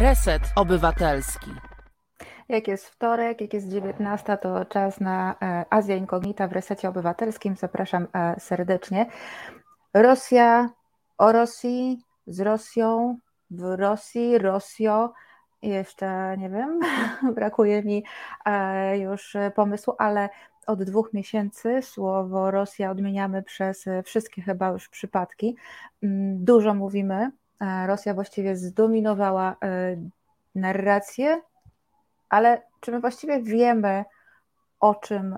Reset Obywatelski. Jak jest wtorek, jak jest 19, to czas na e, Azja Inkognita w Resecie Obywatelskim. Zapraszam e, serdecznie. Rosja, o Rosji, z Rosją, w Rosji, Rosjo. Jeszcze nie wiem, brakuje mi e, już pomysłu, ale od dwóch miesięcy słowo Rosja odmieniamy przez wszystkie chyba już przypadki. Mm, dużo mówimy. Rosja właściwie zdominowała narrację, ale czy my właściwie wiemy, o czym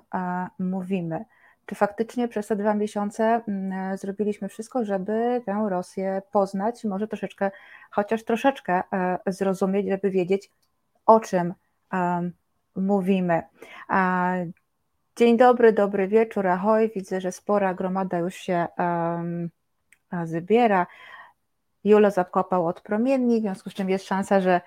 mówimy? Czy faktycznie przez te dwa miesiące mm, zrobiliśmy wszystko, żeby tę Rosję poznać, może troszeczkę, chociaż troszeczkę e, zrozumieć, żeby wiedzieć, o czym mówimy? Dzień dobry, dobry wieczór, ahoj. Widzę, że spora gromada już się zbiera. Julo zakopał od promienni, w związku z czym jest szansa, że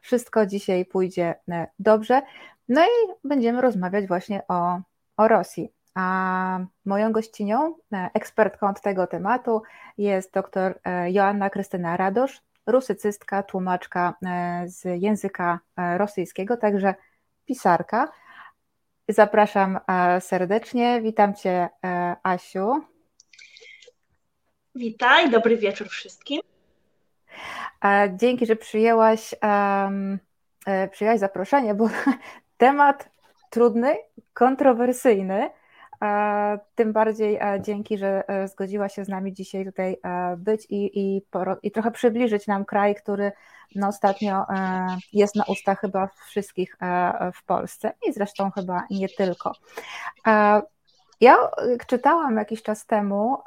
wszystko dzisiaj pójdzie e, dobrze. No i będziemy rozmawiać właśnie o, o Rosji. A moją gościnią, e, ekspertką od tego tematu jest dr e, Joanna Krystyna Radosz, rusycystka, tłumaczka z języka rosyjskiego, także pisarka. Zapraszam serdecznie. Witam Cię, Asiu. Witaj, dobry wieczór wszystkim. Dzięki, że przyjęłaś, um, przyjęłaś zaproszenie, bo temat trudny, kontrowersyjny. Tym bardziej dzięki, że e, zgodziła się z nami dzisiaj tutaj e, być i, i, i trochę przybliżyć nam kraj, który no ostatnio jest na ustach chyba wszystkich w Polsce i zresztą chyba nie tylko. Ja czytałam jakiś czas temu,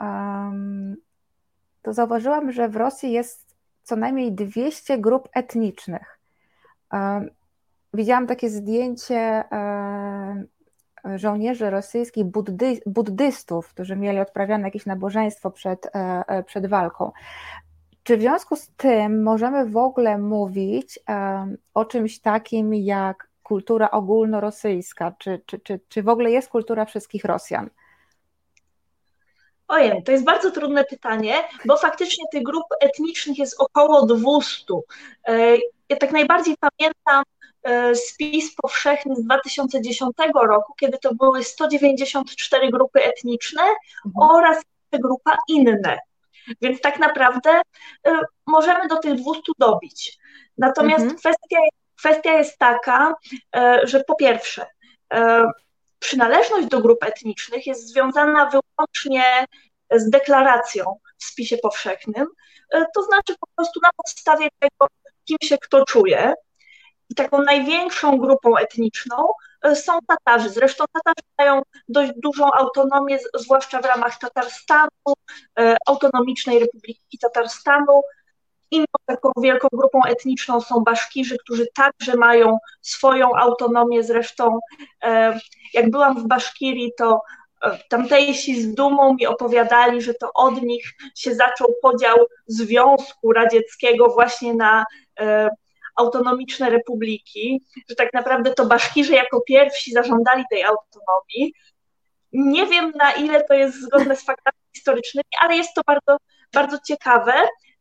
to zauważyłam, że w Rosji jest co najmniej 200 grup etnicznych. Widziałam takie zdjęcie żołnierzy rosyjskich, buddy, buddystów, którzy mieli odprawiane jakieś nabożeństwo przed, e, e, przed walką. Czy w związku z tym możemy w ogóle mówić o czymś takim jak kultura ogólnorosyjska? Czy, czy, czy, czy w ogóle jest kultura wszystkich Rosjan? Ojej, to jest bardzo trudne pytanie, bo faktycznie tych grup etnicznych jest około 200. E, ja tak najbardziej pamiętam e, spis powszechny z 2010 roku, kiedy to były 194 grupy etniczne mhm. oraz grupa inne. Więc tak naprawdę e, możemy do tych 200 dobić. Natomiast mhm. kwestia, kwestia jest taka, że po pierwsze, przynależność do grup etnicznych jest związana wyłącznie z deklaracją w spisie powszechnym, e, to znaczy po prostu na podstawie tego, kim się kto czuje. I taką największą grupą etniczną e, są Tatarzy. Zresztą Tatarzy mają dość dużą autonomię, zwłaszcza w ramach Tatarstanu, e, Autonomicznej Republiki Tatarstanu. Inną taką wielką grupą etniczną są Baszkirzy, którzy także mają swoją autonomię. Zresztą, jak byłam w Baszkirii, to tamtejsi z dumą mi opowiadali, że to od nich się zaczął podział Związku Radzieckiego właśnie na e, autonomiczne republiki, że tak naprawdę to Baszkirzy jako pierwsi zażądali tej autonomii. Nie wiem na ile to jest zgodne z faktami historycznymi, ale jest to bardzo, bardzo ciekawe.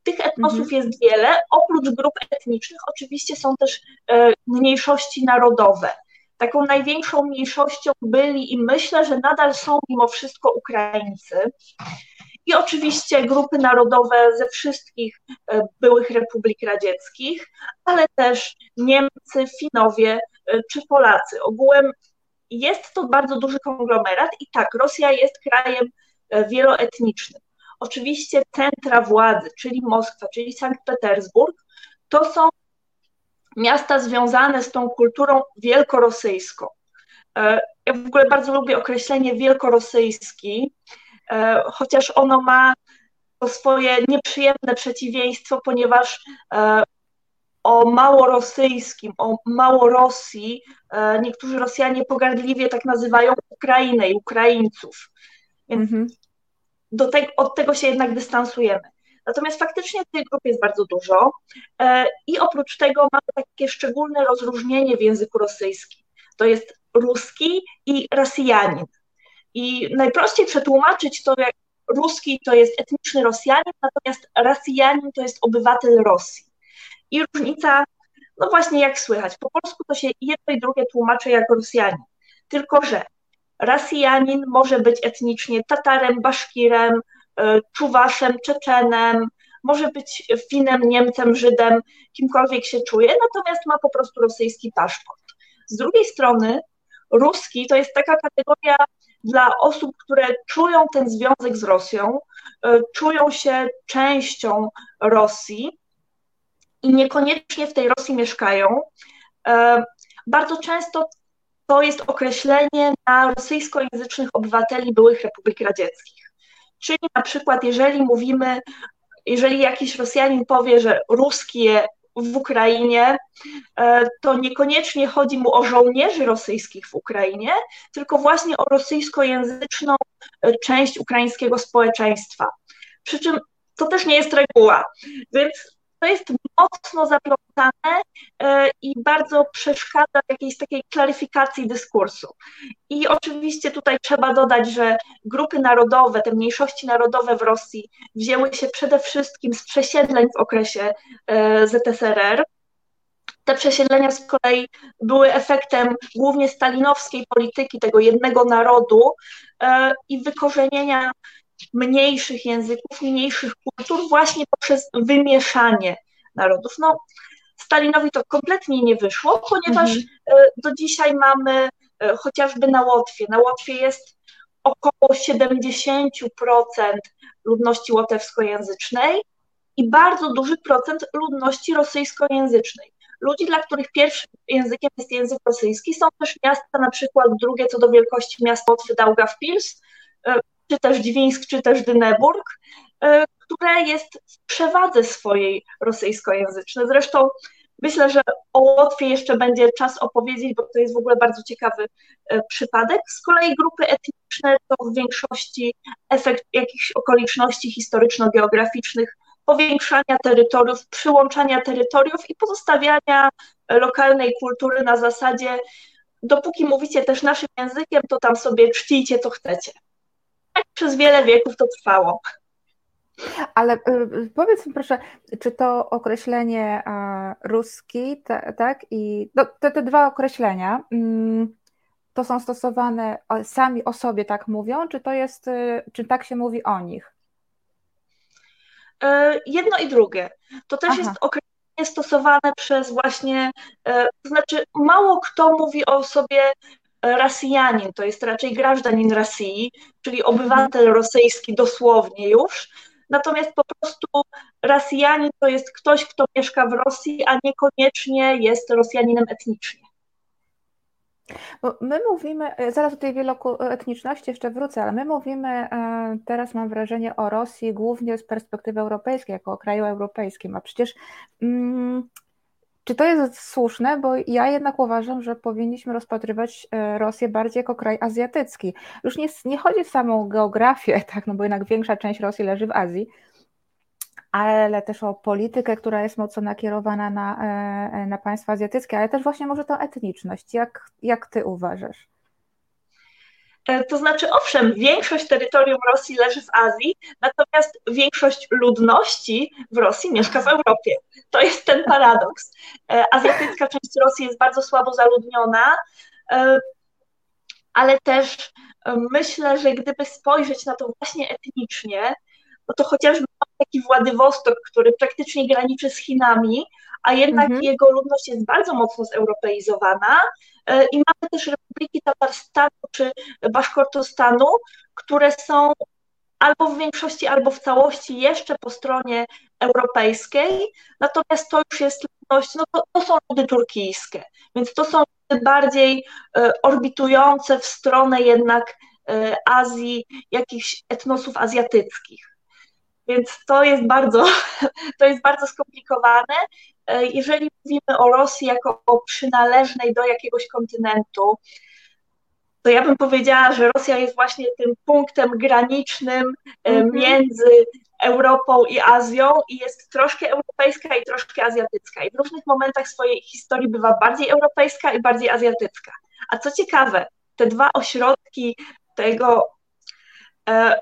Tych etnosów mhm. jest wiele. Oprócz grup etnicznych oczywiście są też e, mniejszości narodowe taką największą mniejszością byli i myślę, że nadal są mimo wszystko Ukraińcy. I oczywiście grupy narodowe ze wszystkich e, byłych republik radzieckich, ale też Niemcy, Finowie e, czy Polacy. Ogółem jest to bardzo duży konglomerat i tak, Rosja jest krajem wieloetnicznym. Oczywiście centra władzy, czyli Moskwa, czyli Sankt Petersburg, to są miasta związane z tą kulturą wielkorosyjską. E, ja w ogóle bardzo lubię określenie wielkorosyjski, e, chociaż ono ma swoje nieprzyjemne przeciwieństwo, ponieważ e, o małorosyjskim, o Małorosji niektórzy Rosjanie pogardliwie tak nazywają Ukrainę i Ukraińców. Więc mm -hmm. Od tego się jednak dystansujemy. Natomiast faktycznie tych grup jest bardzo dużo e, i oprócz tego mamy takie szczególne rozróżnienie w języku rosyjskim. To jest ruski i Rosjanin. I najprościej przetłumaczyć to jak ruski to jest etniczny Rosjanin, natomiast Rosjanin to jest obywatel Rosji. I różnica, no właśnie jak słychać, po polsku to się jedno i drugie tłumaczy jako Rosjanin. Tylko, że Rosjanin może być etnicznie Tatarem, Baszkirem, e, Czuwaszem, Czeczenem, może być Finem, Niemcem, Żydem, kimkolwiek się czuje, natomiast ma po prostu rosyjski paszport. Z drugiej strony, ruski to jest taka kategoria dla osób, które czują ten związek z Rosją, e, czują się częścią Rosji i niekoniecznie w tej Rosji mieszkają. E, bardzo często to jest określenie na rosyjskojęzycznych obywateli byłych republik radzieckich. Czyli na przykład, jeżeli mówimy, jeżeli jakiś Rosjanin powie, że ruskie w Ukrainie, e, to niekoniecznie chodzi mu o żołnierzy rosyjskich w Ukrainie, tylko właśnie o rosyjskojęzyczną e, część ukraińskiego społeczeństwa. Przy czym to też nie jest reguła, więc to jest mocno zaplątane e, i bardzo przeszkadza w jakiejś takiej klaryfikacji dyskursu. I oczywiście tutaj trzeba dodać, że grupy narodowe, te mniejszości narodowe w Rosji wzięły się przede wszystkim z przesiedleń w okresie e, ZSRR. Te przesiedlenia z kolei były efektem głównie stalinowskiej polityki tego jednego narodu e, i wykorzenienia mniejszych języków, mniejszych kultur właśnie poprzez wymieszanie narodów. No, Stalinowi to kompletnie nie wyszło, ponieważ mhm. E, do dzisiaj mamy e, chociażby na Łotwie. Na Łotwie jest około 70% ludności łotewskojęzycznej i bardzo duży procent ludności rosyjskojęzycznej. Ludzi, dla których pierwszym językiem jest język rosyjski, są też miasta, na przykład drugie co do wielkości miasta Łotwy Daugavpils, e, czy też Dźwińsk, czy też Dyneburg, e, które jest w przewadze swojej rosyjskojęzycznej. Zresztą myślę, że o Łotwie jeszcze będzie czas opowiedzieć, bo to jest w ogóle bardzo ciekawy e, przypadek. Z kolei grupy etniczne to w większości efekt jakichś okoliczności historyczno-geograficznych, powiększania terytoriów, przyłączania terytoriów i pozostawiania lokalnej kultury na zasadzie dopóki mówicie też naszym językiem, to tam sobie czcijcie, co chcecie tak przez wiele wieków to trwało. Ale y, powiedz mi proszę, czy to określenie ruski, tak, i no, te, te dwa określenia, mm, to są stosowane sami o sobie tak mówią, czy to jest, y, czy tak się mówi o nich? E, jedno i drugie. To też Aha. jest określenie stosowane przez właśnie, e, to znaczy mało kto mówi o sobie Rosjanin, to jest raczej grażdanin Rosji, czyli obywatel rosyjski dosłownie już. Natomiast po prostu Rosjanin to jest ktoś, kto mieszka w Rosji, a niekoniecznie jest Rosjaninem etnicznie. Bo my mówimy, zaraz do tej wieloetniczności jeszcze wrócę, ale my mówimy e, teraz, mam wrażenie, o Rosji głównie z perspektywy europejskiej, jako o kraju europejskim, a przecież mm, czy to jest słuszne? Bo ja jednak uważam, że powinniśmy rozpatrywać e, Rosję bardziej jako kraj azjatycki. Już nie, nie chodzi o samą geografię, tak, no bo jednak większa część Rosji leży w Azji, ale też o politykę, która jest mocno nakierowana na, e, na państwa azjatyckie, ale też właśnie może tą etniczność. Jak, jak ty uważasz? E, to znaczy, owszem, większość terytorium Rosji leży w Azji, natomiast większość ludności w Rosji mieszka w Europie. To jest ten paradoks. E, azjatycka część Rosji jest bardzo słabo zaludniona, e, ale też myślę, że gdyby spojrzeć na to właśnie etnicznie, no to chociażby taki Władywostok, który praktycznie graniczy z Chinami, a jednak mhm. jego ludność jest bardzo mocno zeuropeizowana e, i mamy też republiki Tatarstanu czy Baszkortostanu, które są albo w większości, albo w całości jeszcze po stronie europejskiej, natomiast to już jest ludność, no to, to są ludy turkijskie, więc to są bardziej e, orbitujące w stronę jednak e, Azji, jakichś etnosów azjatyckich. Więc to jest bardzo, to jest bardzo skomplikowane. E, jeżeli mówimy o Rosji jako o przynależnej do jakiegoś kontynentu, to ja bym powiedziała, że Rosja jest właśnie tym punktem granicznym mm -hmm. między Europą i Azją i jest troszkę europejska i troszkę azjatycka. I w różnych momentach swojej historii bywa bardziej europejska i bardziej azjatycka. A co ciekawe, te dwa ośrodki tego e,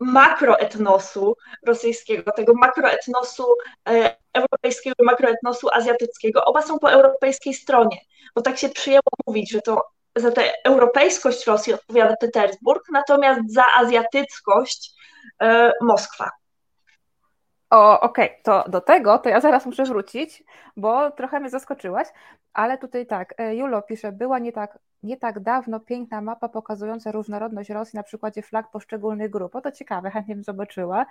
makroetnosu rosyjskiego, tego makroetnosu e, europejskiego makroetnosu azjatyckiego. Oba są po europejskiej stronie, bo tak się przyjęło mówić, że to za tę europejskość Rosji odpowiada Petersburg, natomiast za azjatyckość e, Moskwa. O, okej, okay. to do tego to ja zaraz muszę wrócić, bo trochę mnie zaskoczyłaś, ale tutaj tak, e, Julo pisze, była nie tak, nie tak dawno piękna mapa pokazująca różnorodność Rosji na przykładzie flag poszczególnych grup. O, to ciekawe, chętnie bym zobaczyła.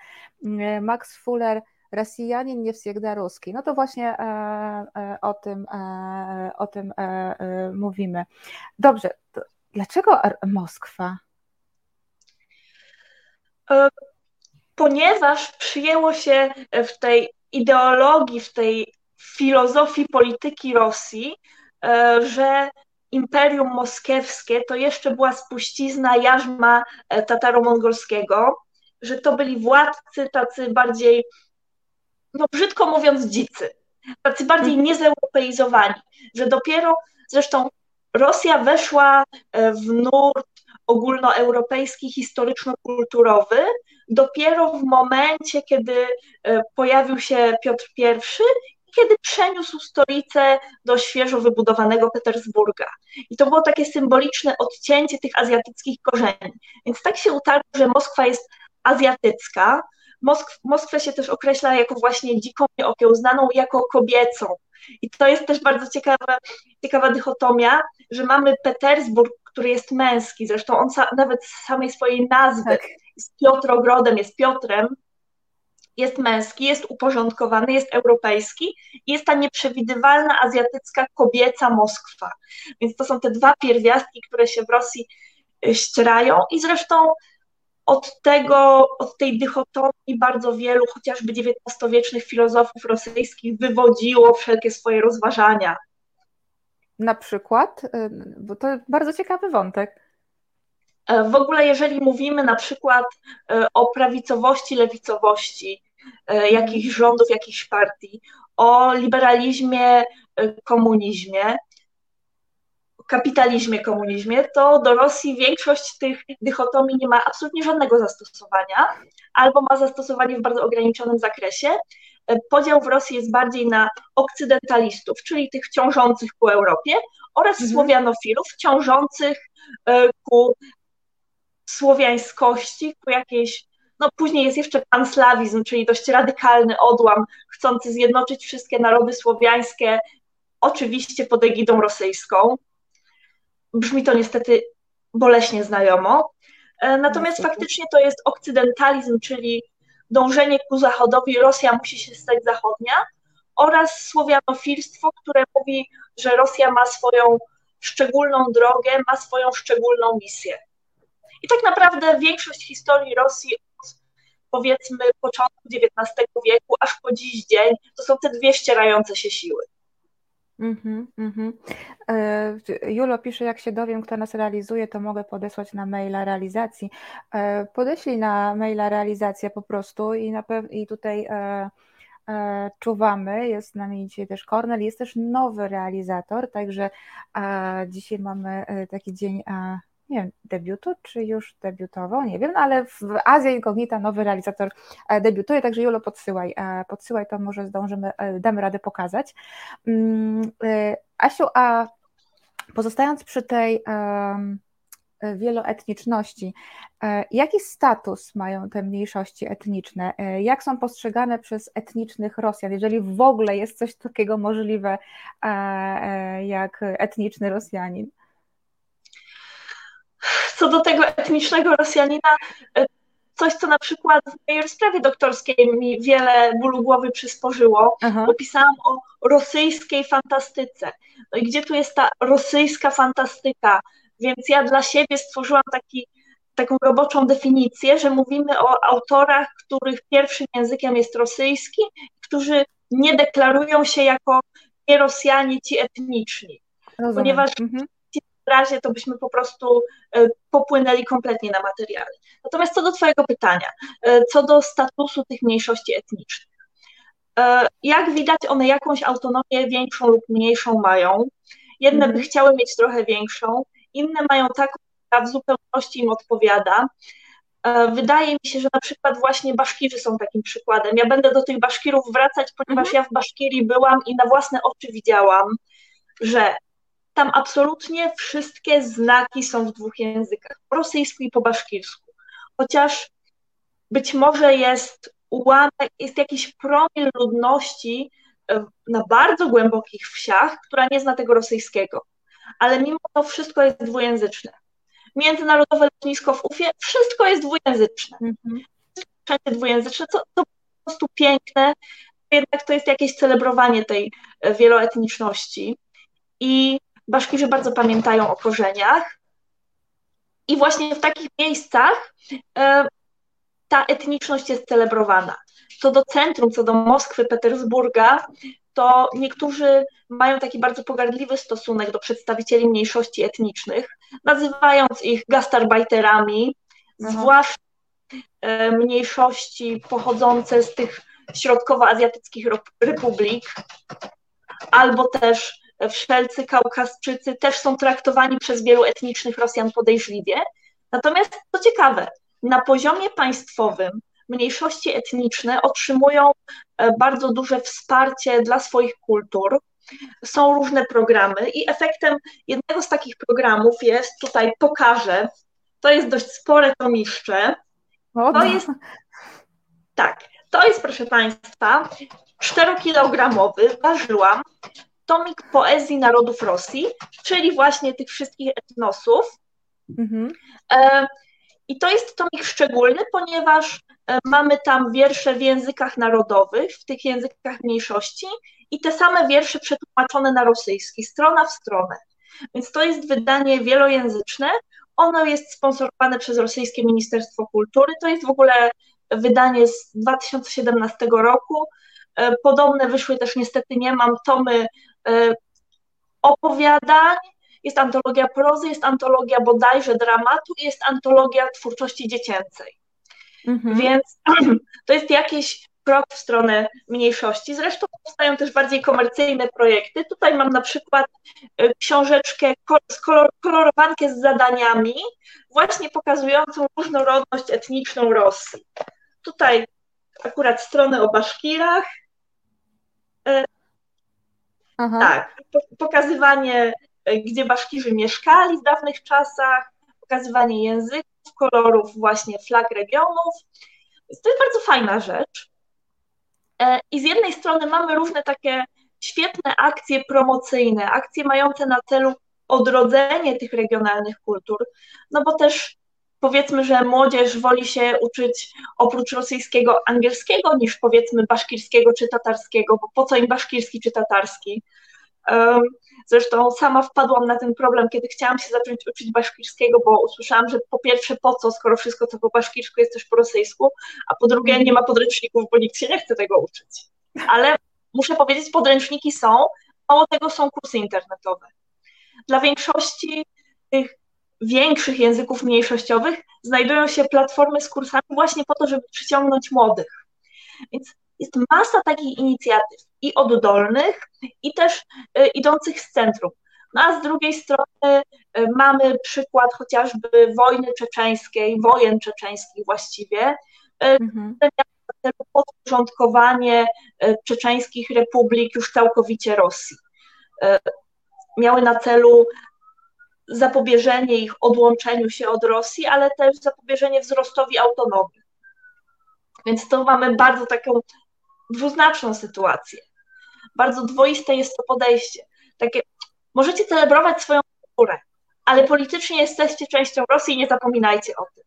Mm, e, Max Fuller, Rosjanin nie wsiegda ruski. No to właśnie e, o tym, o tym mówimy. Dobrze, dlaczego Moskwa? Ponieważ przyjęło się w tej ideologii, w tej filozofii polityki Rosji, e, że Imperium Moskiewskie to jeszcze była spuścizna jarzma e, tataro-mongolskiego, że to byli władcy tacy bardziej, no brzydko mówiąc, dzicy, tacy bardziej mhm. niezeuropeizowani, że dopiero zresztą Rosja weszła e, w nurt ogólnoeuropejski, historyczno-kulturowy, dopiero w momencie, kiedy e, pojawił się Piotr I kiedy przeniósł stolicę do świeżo wybudowanego Petersburga. I to było takie symboliczne odcięcie tych azjatyckich korzeni. Więc tak się utarło, że Moskwa jest azjatycka. Moskw, Moskwę się też określa jako właśnie dziką nieokiełznaną, jako kobiecą. I to jest też bardzo ciekawa, ciekawa dychotomia, że mamy Petersburg, który jest męski, zresztą on sa, nawet z samej swojej nazwy tak. jest Piotrogrodem, jest Piotrem, jest męski, jest uporządkowany, jest europejski i jest ta nieprzewidywalna azjatycka kobieca Moskwa. Więc to są te dwa pierwiastki, które się w Rosji y, ścierają i zresztą od tego, od tej dychotomii bardzo wielu, chociażby XIX-wiecznych filozofów rosyjskich wywodziło wszelkie swoje rozważania. Na przykład, y, bo to bardzo ciekawy wątek. E, w ogóle, jeżeli mówimy na przykład e, o prawicowości, lewicowości e, jakichś rządów, jakichś partii, o liberalizmie, komunizmie, kapitalizmie, komunizmie, to do Rosji większość tych dychotomii nie ma absolutnie żadnego zastosowania, albo ma zastosowanie w bardzo ograniczonym zakresie. Podział w Rosji jest bardziej na okcydentalistów, czyli tych ciążących ku Europie, oraz mhm. słowianofilów ciążących e, ku słowiańskości, ku jakiejś no później jest jeszcze panslawizm, czyli dość radykalny odłam, chcący zjednoczyć wszystkie narody słowiańskie, oczywiście pod egidą rosyjską. Brzmi to niestety boleśnie znajomo. E, natomiast faktycznie to jest okcydentalizm, czyli dążenie ku zachodowi, Rosja musi się stać zachodnia, oraz słowianofilstwo, które mówi, że Rosja ma swoją szczególną drogę, ma swoją szczególną misję. I tak naprawdę większość historii Rosji od powiedzmy początku XIX wieku aż po dziś dzień to są te dwie ścierające się siły. Mm-hmm, mm-hmm. Julo pisze, jak się dowiem, kto nas realizuje, to mogę podesłać na maila realizacji. E, podeślij na maila realizację po prostu i, na pew- i tutaj e, czuwamy. Jest z nami dzisiaj też Kornel, jest też nowy realizator, także dzisiaj mamy taki dzień nie wiem, debiutu, czy już debiutował, nie wiem, no ale w Azji Incognita nowy realizator e, debiutuje, także Julo podsyłaj, e, podsyłaj to może zdążymy, e, damy radę pokazać. Mm, Asiu, a pozostając przy tej wieloetniczności, jaki status mają te mniejszości etniczne? Jak są postrzegane przez etnicznych Rosjan, jeżeli w ogóle jest coś takiego możliwe jak etniczny Rosjanin? Co do tego etnicznego Rosjanina, e, coś, co na przykład w mojej rozprawie doktorskiej mi wiele bólu głowy przysporzyło, Aha. bo pisałam o rosyjskiej fantastyce. No i gdzie tu jest ta rosyjska fantastyka? Więc ja dla siebie stworzyłam taki, taką roboczą definicję, że mówimy o autorach, których pierwszym językiem jest rosyjski, którzy nie deklarują się jako nie Rosjanie ci etniczni. Rozumiem. Ponieważ mhm razie to byśmy po prostu e, popłynęli kompletnie na materiały. Natomiast co do Twojego pytania, e, co do statusu tych mniejszości etnicznych. E, jak widać, one jakąś autonomię większą lub mniejszą mają. Jedne by mhm. chciały mieć trochę większą, inne mają taką, która w zupełności im odpowiada. Wydaje mi się, że na przykład właśnie Baszkirzy są takim przykładem. Ja będę do tych Baszkirów wracać, ponieważ mhm. ja w Baszkirii byłam i na własne oczy widziałam, że tam absolutnie wszystkie znaki są w dwóch językach, po rosyjsku i po baszkirsku. Chociaż być może jest ułamek, jest jakiś promil ludności e, na bardzo głębokich wsiach, która nie zna tego rosyjskiego. Ale mimo to wszystko jest dwujęzyczne. Międzynarodowe lotnisko w Ufie, wszystko jest dwujęzyczne. Mhm. Wszędzie dwujęzyczne, to, to po prostu piękne. Jednak to jest jakieś celebrowanie tej e, wieloetniczności. I Baszkirzy bardzo pamiętają o korzeniach. I właśnie w takich miejscach e, ta etniczność jest celebrowana. Co do centrum, co do Moskwy, Petersburga, to niektórzy mają taki bardzo pogardliwy stosunek do przedstawicieli mniejszości etnicznych, nazywając ich gastarbajterami, mhm. zwłaszcza e, mniejszości pochodzące z tych środkowoazjatyckich republik, albo też wszelcy Kaukasczycy też są traktowani przez wielu etnicznych Rosjan podejrzliwie. Natomiast co ciekawe, na poziomie państwowym mniejszości etniczne otrzymują e, bardzo duże wsparcie dla swoich kultur. Są różne programy i efektem jednego z takich programów jest, tutaj pokażę, to jest dość spore tomiszcze. To jest, tak, to jest proszę Państwa 4-kilogramowy, ważyłam, tomik poezji narodów Rosji, czyli właśnie tych wszystkich etnosów. Mhm. E, I to jest tomik szczególny, ponieważ e, mamy tam wiersze w językach narodowych, w tych językach mniejszości i te same wiersze przetłumaczone na rosyjski, strona w stronę. Więc to jest wydanie wielojęzyczne. Ono jest sponsorowane przez Rosyjskie Ministerstwo Kultury. To jest w ogóle wydanie z 2017 roku. E, podobne wyszły też niestety nie mam tomy opowiadań, jest antologia prozy, jest antologia bodajże dramatu i jest antologia twórczości dziecięcej. Mhm. Więc to jest jakiś krok w stronę mniejszości. Zresztą powstają też bardziej komercyjne projekty. Tutaj mam na przykład e, książeczkę, kolor, kolorowankę z zadaniami, właśnie pokazującą różnorodność etniczną Rosji. Tutaj akurat strony o Baszkirach, e, Aha. Tak, pokazywanie, e, gdzie Baszkirzy mieszkali w dawnych czasach, pokazywanie języków, kolorów właśnie flag regionów. To jest bardzo fajna rzecz. E, I z jednej strony mamy różne takie świetne akcje promocyjne, akcje mające na celu odrodzenie tych regionalnych kultur, no bo też powiedzmy, że młodzież woli się uczyć oprócz rosyjskiego angielskiego niż powiedzmy baszkirskiego czy tatarskiego, bo po co im baszkirski czy tatarski? Zresztą sama wpadłam na ten problem, kiedy chciałam się zacząć uczyć baszkirskiego, bo usłyszałam, że po pierwsze po co, skoro wszystko co po baszkirsku jest też po rosyjsku, a po drugie nie ma podręczników, bo nikt się nie chce tego uczyć. Ale muszę powiedzieć, podręczniki są, mało tego są kursy internetowe. Dla większości tych większych języków mniejszościowych znajdują się platformy z kursami właśnie po to, żeby przyciągnąć młodych. Więc jest masa takich inicjatyw i oddolnych, i też y, idących z centrum. No a z drugiej strony y, mamy przykład chociażby wojny czeczeńskiej, wojen czeczeńskich właściwie, y, mhm. podporządkowanie czeczeńskich republik już całkowicie Rosji. Miały na celu zapobieżenie ich odłączeniu się od Rosji, ale też zapobieżenie wzrostowi autonomii. Więc to mamy bardzo taką dwuznaczną sytuację. Bardzo dwoiste jest to podejście. Takie, możecie celebrować swoją kulturę, ale politycznie jesteście częścią Rosji i nie zapominajcie o tym.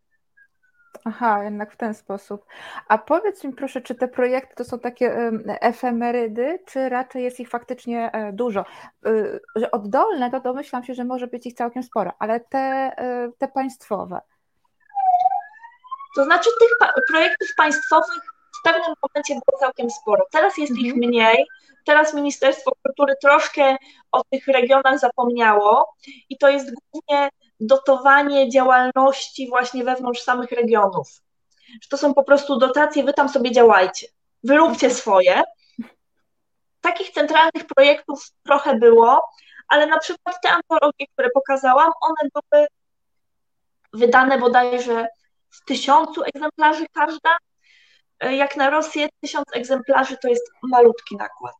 Aha, jednak w ten sposób. A powiedz mi proszę, czy te projekty to są takie efemerydy, czy raczej jest ich faktycznie e, dużo? Y, że oddolne, to domyślam się, że może być ich całkiem sporo, ale te, e, te państwowe. To znaczy tych projektów państwowych w pewnym momencie było całkiem sporo. Teraz jest mhm. ich mniej. Teraz Ministerstwo Kultury troszkę o tych regionach zapomniało i to jest głównie dotowanie działalności właśnie wewnątrz samych regionów. Że to są po prostu dotacje, wy tam sobie działajcie, wyróbcie swoje. Takich centralnych projektów trochę było, ale na przykład te antologie, które pokazałam, one były wydane bodajże w tysiącu egzemplarzy każda. Jak na Rosję, tysiąc egzemplarzy to jest malutki nakład.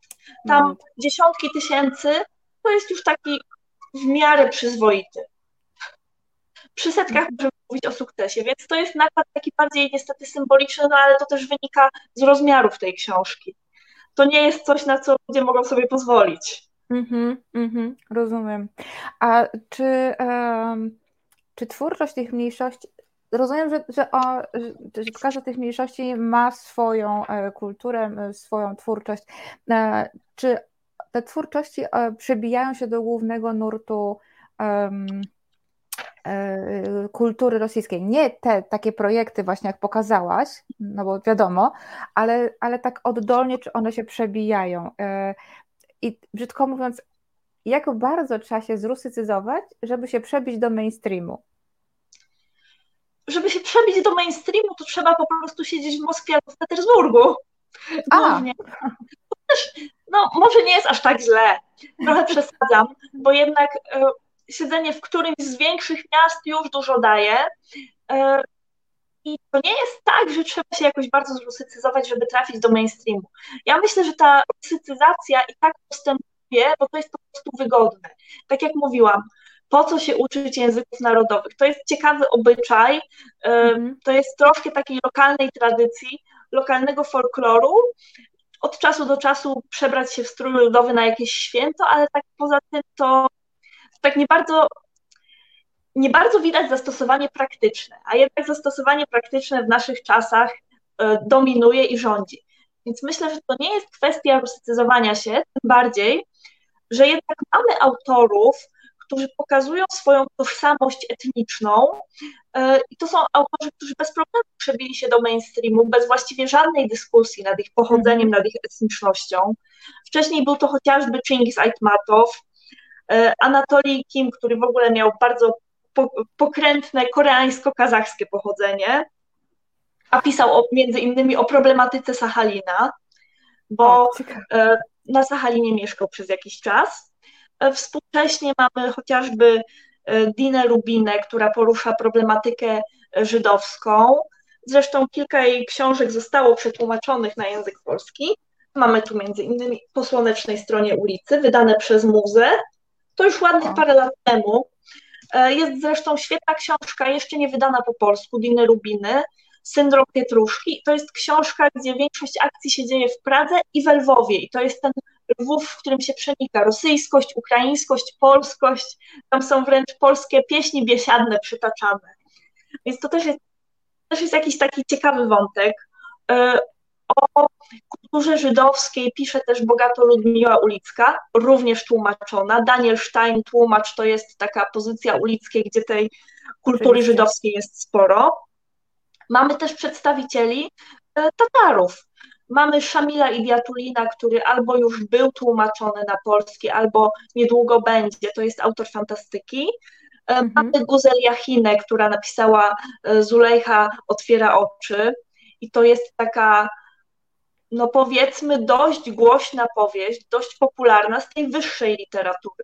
Tam no. dziesiątki tysięcy to jest już taki w miarę przyzwoity. Przy setkach możemy mówić o sukcesie, więc to jest nakład taki bardziej niestety symboliczny, no ale to też wynika z rozmiarów tej książki. To nie jest coś, na co ludzie mogą sobie pozwolić. Mhm, mhm, rozumiem. A czy, um, czy twórczość tych mniejszości, rozumiem, że, że, o, że, każda z tych mniejszości ma swoją e, kulturę, swoją twórczość. E, czy te twórczości e, przebijają się do głównego nurtu um, kultury rosyjskiej. Nie te takie projekty właśnie jak pokazałaś, no bo wiadomo, ale, ale tak oddolnie, czy one się przebijają. I brzydko mówiąc, jak bardzo trzeba się zrusycyzować, żeby się przebić do mainstreamu? Żeby się przebić do mainstreamu, to trzeba po prostu siedzieć w Moskwie albo w Petersburgu. Głównie. No, może nie jest aż tak źle. Trochę przesadzam, bo jednak e, siedzenie w którymś z większych miast już dużo daje. E, I to nie jest tak, że trzeba się jakoś bardzo zrusycyzować, żeby trafić do mainstreamu. Ja myślę, że ta rusycyzacja i tak postępuje, bo to jest po prostu wygodne. Tak jak mówiłam, po co się uczyć języków narodowych? To jest ciekawy obyczaj, mm. to jest troszkę takiej lokalnej tradycji, lokalnego folkloru. Od czasu do czasu przebrać się w strój ludowy na jakieś święto, ale tak poza tym to tak nie bardzo nie bardzo widać zastosowanie praktyczne, a jednak zastosowanie praktyczne w naszych czasach e, dominuje i rządzi. Więc myślę, że to nie jest kwestia rusycyzowania się, tym bardziej, że jednak mamy autorów, którzy pokazują swoją tożsamość etniczną e, i to są autorzy, którzy bez problemu przebili się do mainstreamu, bez właściwie żadnej dyskusji nad ich pochodzeniem, nad ich etnicznością. Wcześniej był to chociażby Chingis Aitmatow, e, Anatolij Kim, który w ogóle miał bardzo pokrętne koreańsko-kazachskie pochodzenie, a pisał o, między innymi o problematyce Sachalina, bo e, na Sachalinie mieszkał przez jakiś czas. E, współcześnie mamy chociażby Dinę Rubinę, która porusza problematykę żydowską. Zresztą kilka jej książek zostało przetłumaczonych na język polski. Mamy tu między innymi po słonecznej stronie ulicy, wydane przez Muzę. To już ładnych parę lat temu. E, jest zresztą świetna książka, jeszcze nie wydana po polsku, Diny Rubiny, Syndrom Pietruszki. To jest książka, gdzie większość akcji się dzieje w Pradze i w Lwowie. I to jest ten Lwów, w którym się przenika rosyjskość, ukraińskość, polskość. Tam są wręcz polskie pieśni biesiadne przytaczane. Więc to też jest, też jest jakiś taki ciekawy wątek. O kulturze żydowskiej pisze też bogato Ludmiła Ulicka, również tłumaczona. Daniel Stein, tłumacz, to jest taka pozycja Ulickiej, gdzie tej kultury żydowskiej jest sporo. Mamy też przedstawicieli e, Tatarów. Mamy Szamila Idiatulina, który albo już był tłumaczony na polski, albo niedługo będzie. To jest autor fantastyki. E, mhm. Mamy Guzel Jachinę, która napisała e, Zulejcha otwiera oczy. I to jest taka no powiedzmy, dość głośna powieść, dość popularna z tej wyższej literatury.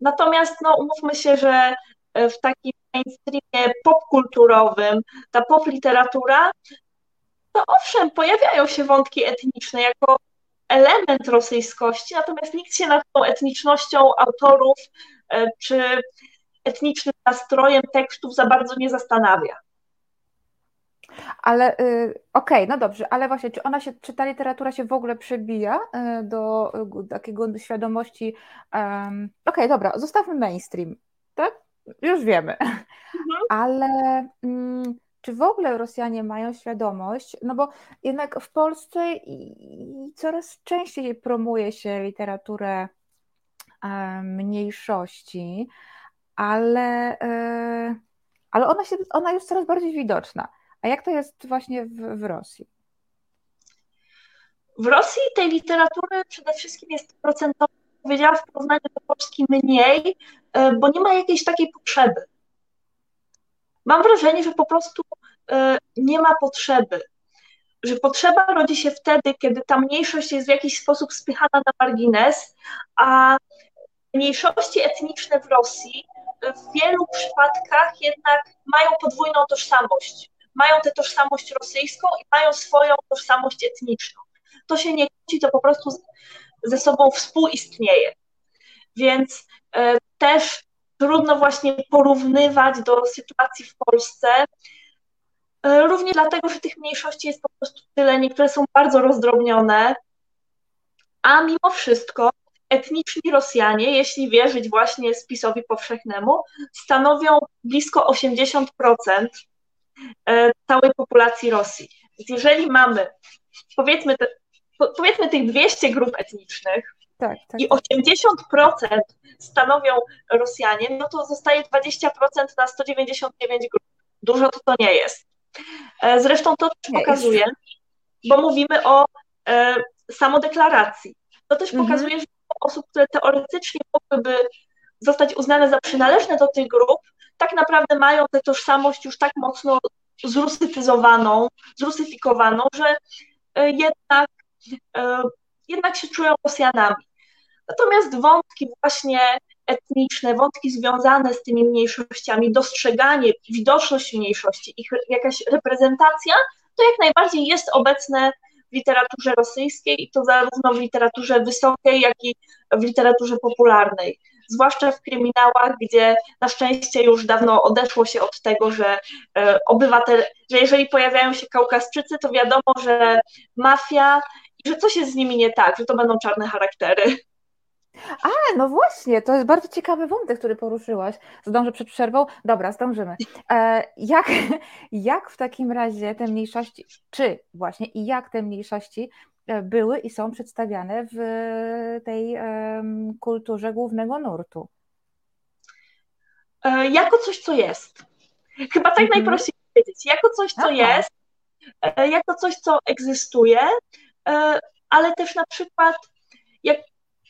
Natomiast no, umówmy się, że e, w takim mainstreamie popkulturowym ta popliteratura, to owszem, pojawiają się wątki etniczne jako element rosyjskości, natomiast nikt się nad tą etnicznością autorów e, czy etnicznym nastrojem tekstów za bardzo nie zastanawia. Ale y, okej, okay, no dobrze, ale właśnie, czy ona się, czy ta literatura się w ogóle przebija y, do, do takiego świadomości? Um, okej, okay, dobra, zostawmy mainstream, tak? Już wiemy. Mhm. Ale mm, czy w ogóle Rosjanie mają świadomość? No bo jednak w Polsce i, coraz częściej promuje się literaturę mniejszości, ale, y, ale ona, się, ona jest coraz bardziej widoczna. A jak to jest właśnie w, w Rosji? W Rosji tej literatury przede wszystkim jest procentowo, powiedziałam, w porównaniu do Polski mniej, e, bo nie ma jakiejś takiej potrzeby. Mam wrażenie, że po prostu e, nie ma potrzeby. Że potrzeba rodzi się wtedy, kiedy ta mniejszość jest w jakiś sposób spychana na margines, a mniejszości etniczne w Rosji w wielu przypadkach jednak mają podwójną tożsamość mają tę tożsamość rosyjską i mają swoją tożsamość etniczną. To się nie kłóci, to po prostu ze sobą współistnieje. Więc e, też trudno właśnie porównywać do sytuacji w Polsce, e, również dlatego, że tych mniejszości jest po prostu tyle, niektóre są bardzo rozdrobnione, a mimo wszystko etniczni Rosjanie, jeśli wierzyć właśnie spisowi powszechnemu, stanowią blisko 80% e, całej populacji Rosji. Więc jeżeli mamy, powiedzmy, te, powiedzmy tych 200 grup etnicznych tak, tak. i 80% stanowią Rosjanie, no to zostaje 20% na 199 grup. Dużo to to nie jest. E, zresztą to też pokazuje, bo mówimy o e, samodeklaracji. To też mhm. pokazuje, że osób, które teoretycznie mogłyby zostać uznane za przynależne do tych grup, tak naprawdę mają tę tożsamość już tak mocno zrusytyzowaną, zrusyfikowaną, że e, jednak, e, jednak się czują Rosjanami. Natomiast wątki właśnie etniczne, wątki związane z tymi mniejszościami, dostrzeganie, widoczność mniejszości, ich jakaś reprezentacja, to jak najbardziej jest obecne w literaturze rosyjskiej i to zarówno w literaturze wysokiej, jak i w literaturze popularnej. Zwłaszcza w kryminałach, gdzie na szczęście już dawno odeszło się od tego, że e, obywatel, że jeżeli pojawiają się Kaukaszczycy, to wiadomo, że mafia i że coś jest z nimi nie tak, że to będą czarne charaktery. A, no właśnie, to jest bardzo ciekawy wątek, który poruszyłaś. Zdążę przed przerwą? Dobra, zdążymy. E, jak, jak w takim razie te mniejszości, czy właśnie i jak te mniejszości były i są przedstawiane w tej um, kulturze głównego nurtu? E, jako coś, co jest. Chyba tak mhm. najprościej powiedzieć. Jako coś, co Aha. jest, e, jako coś, co egzystuje, e, ale też na przykład jak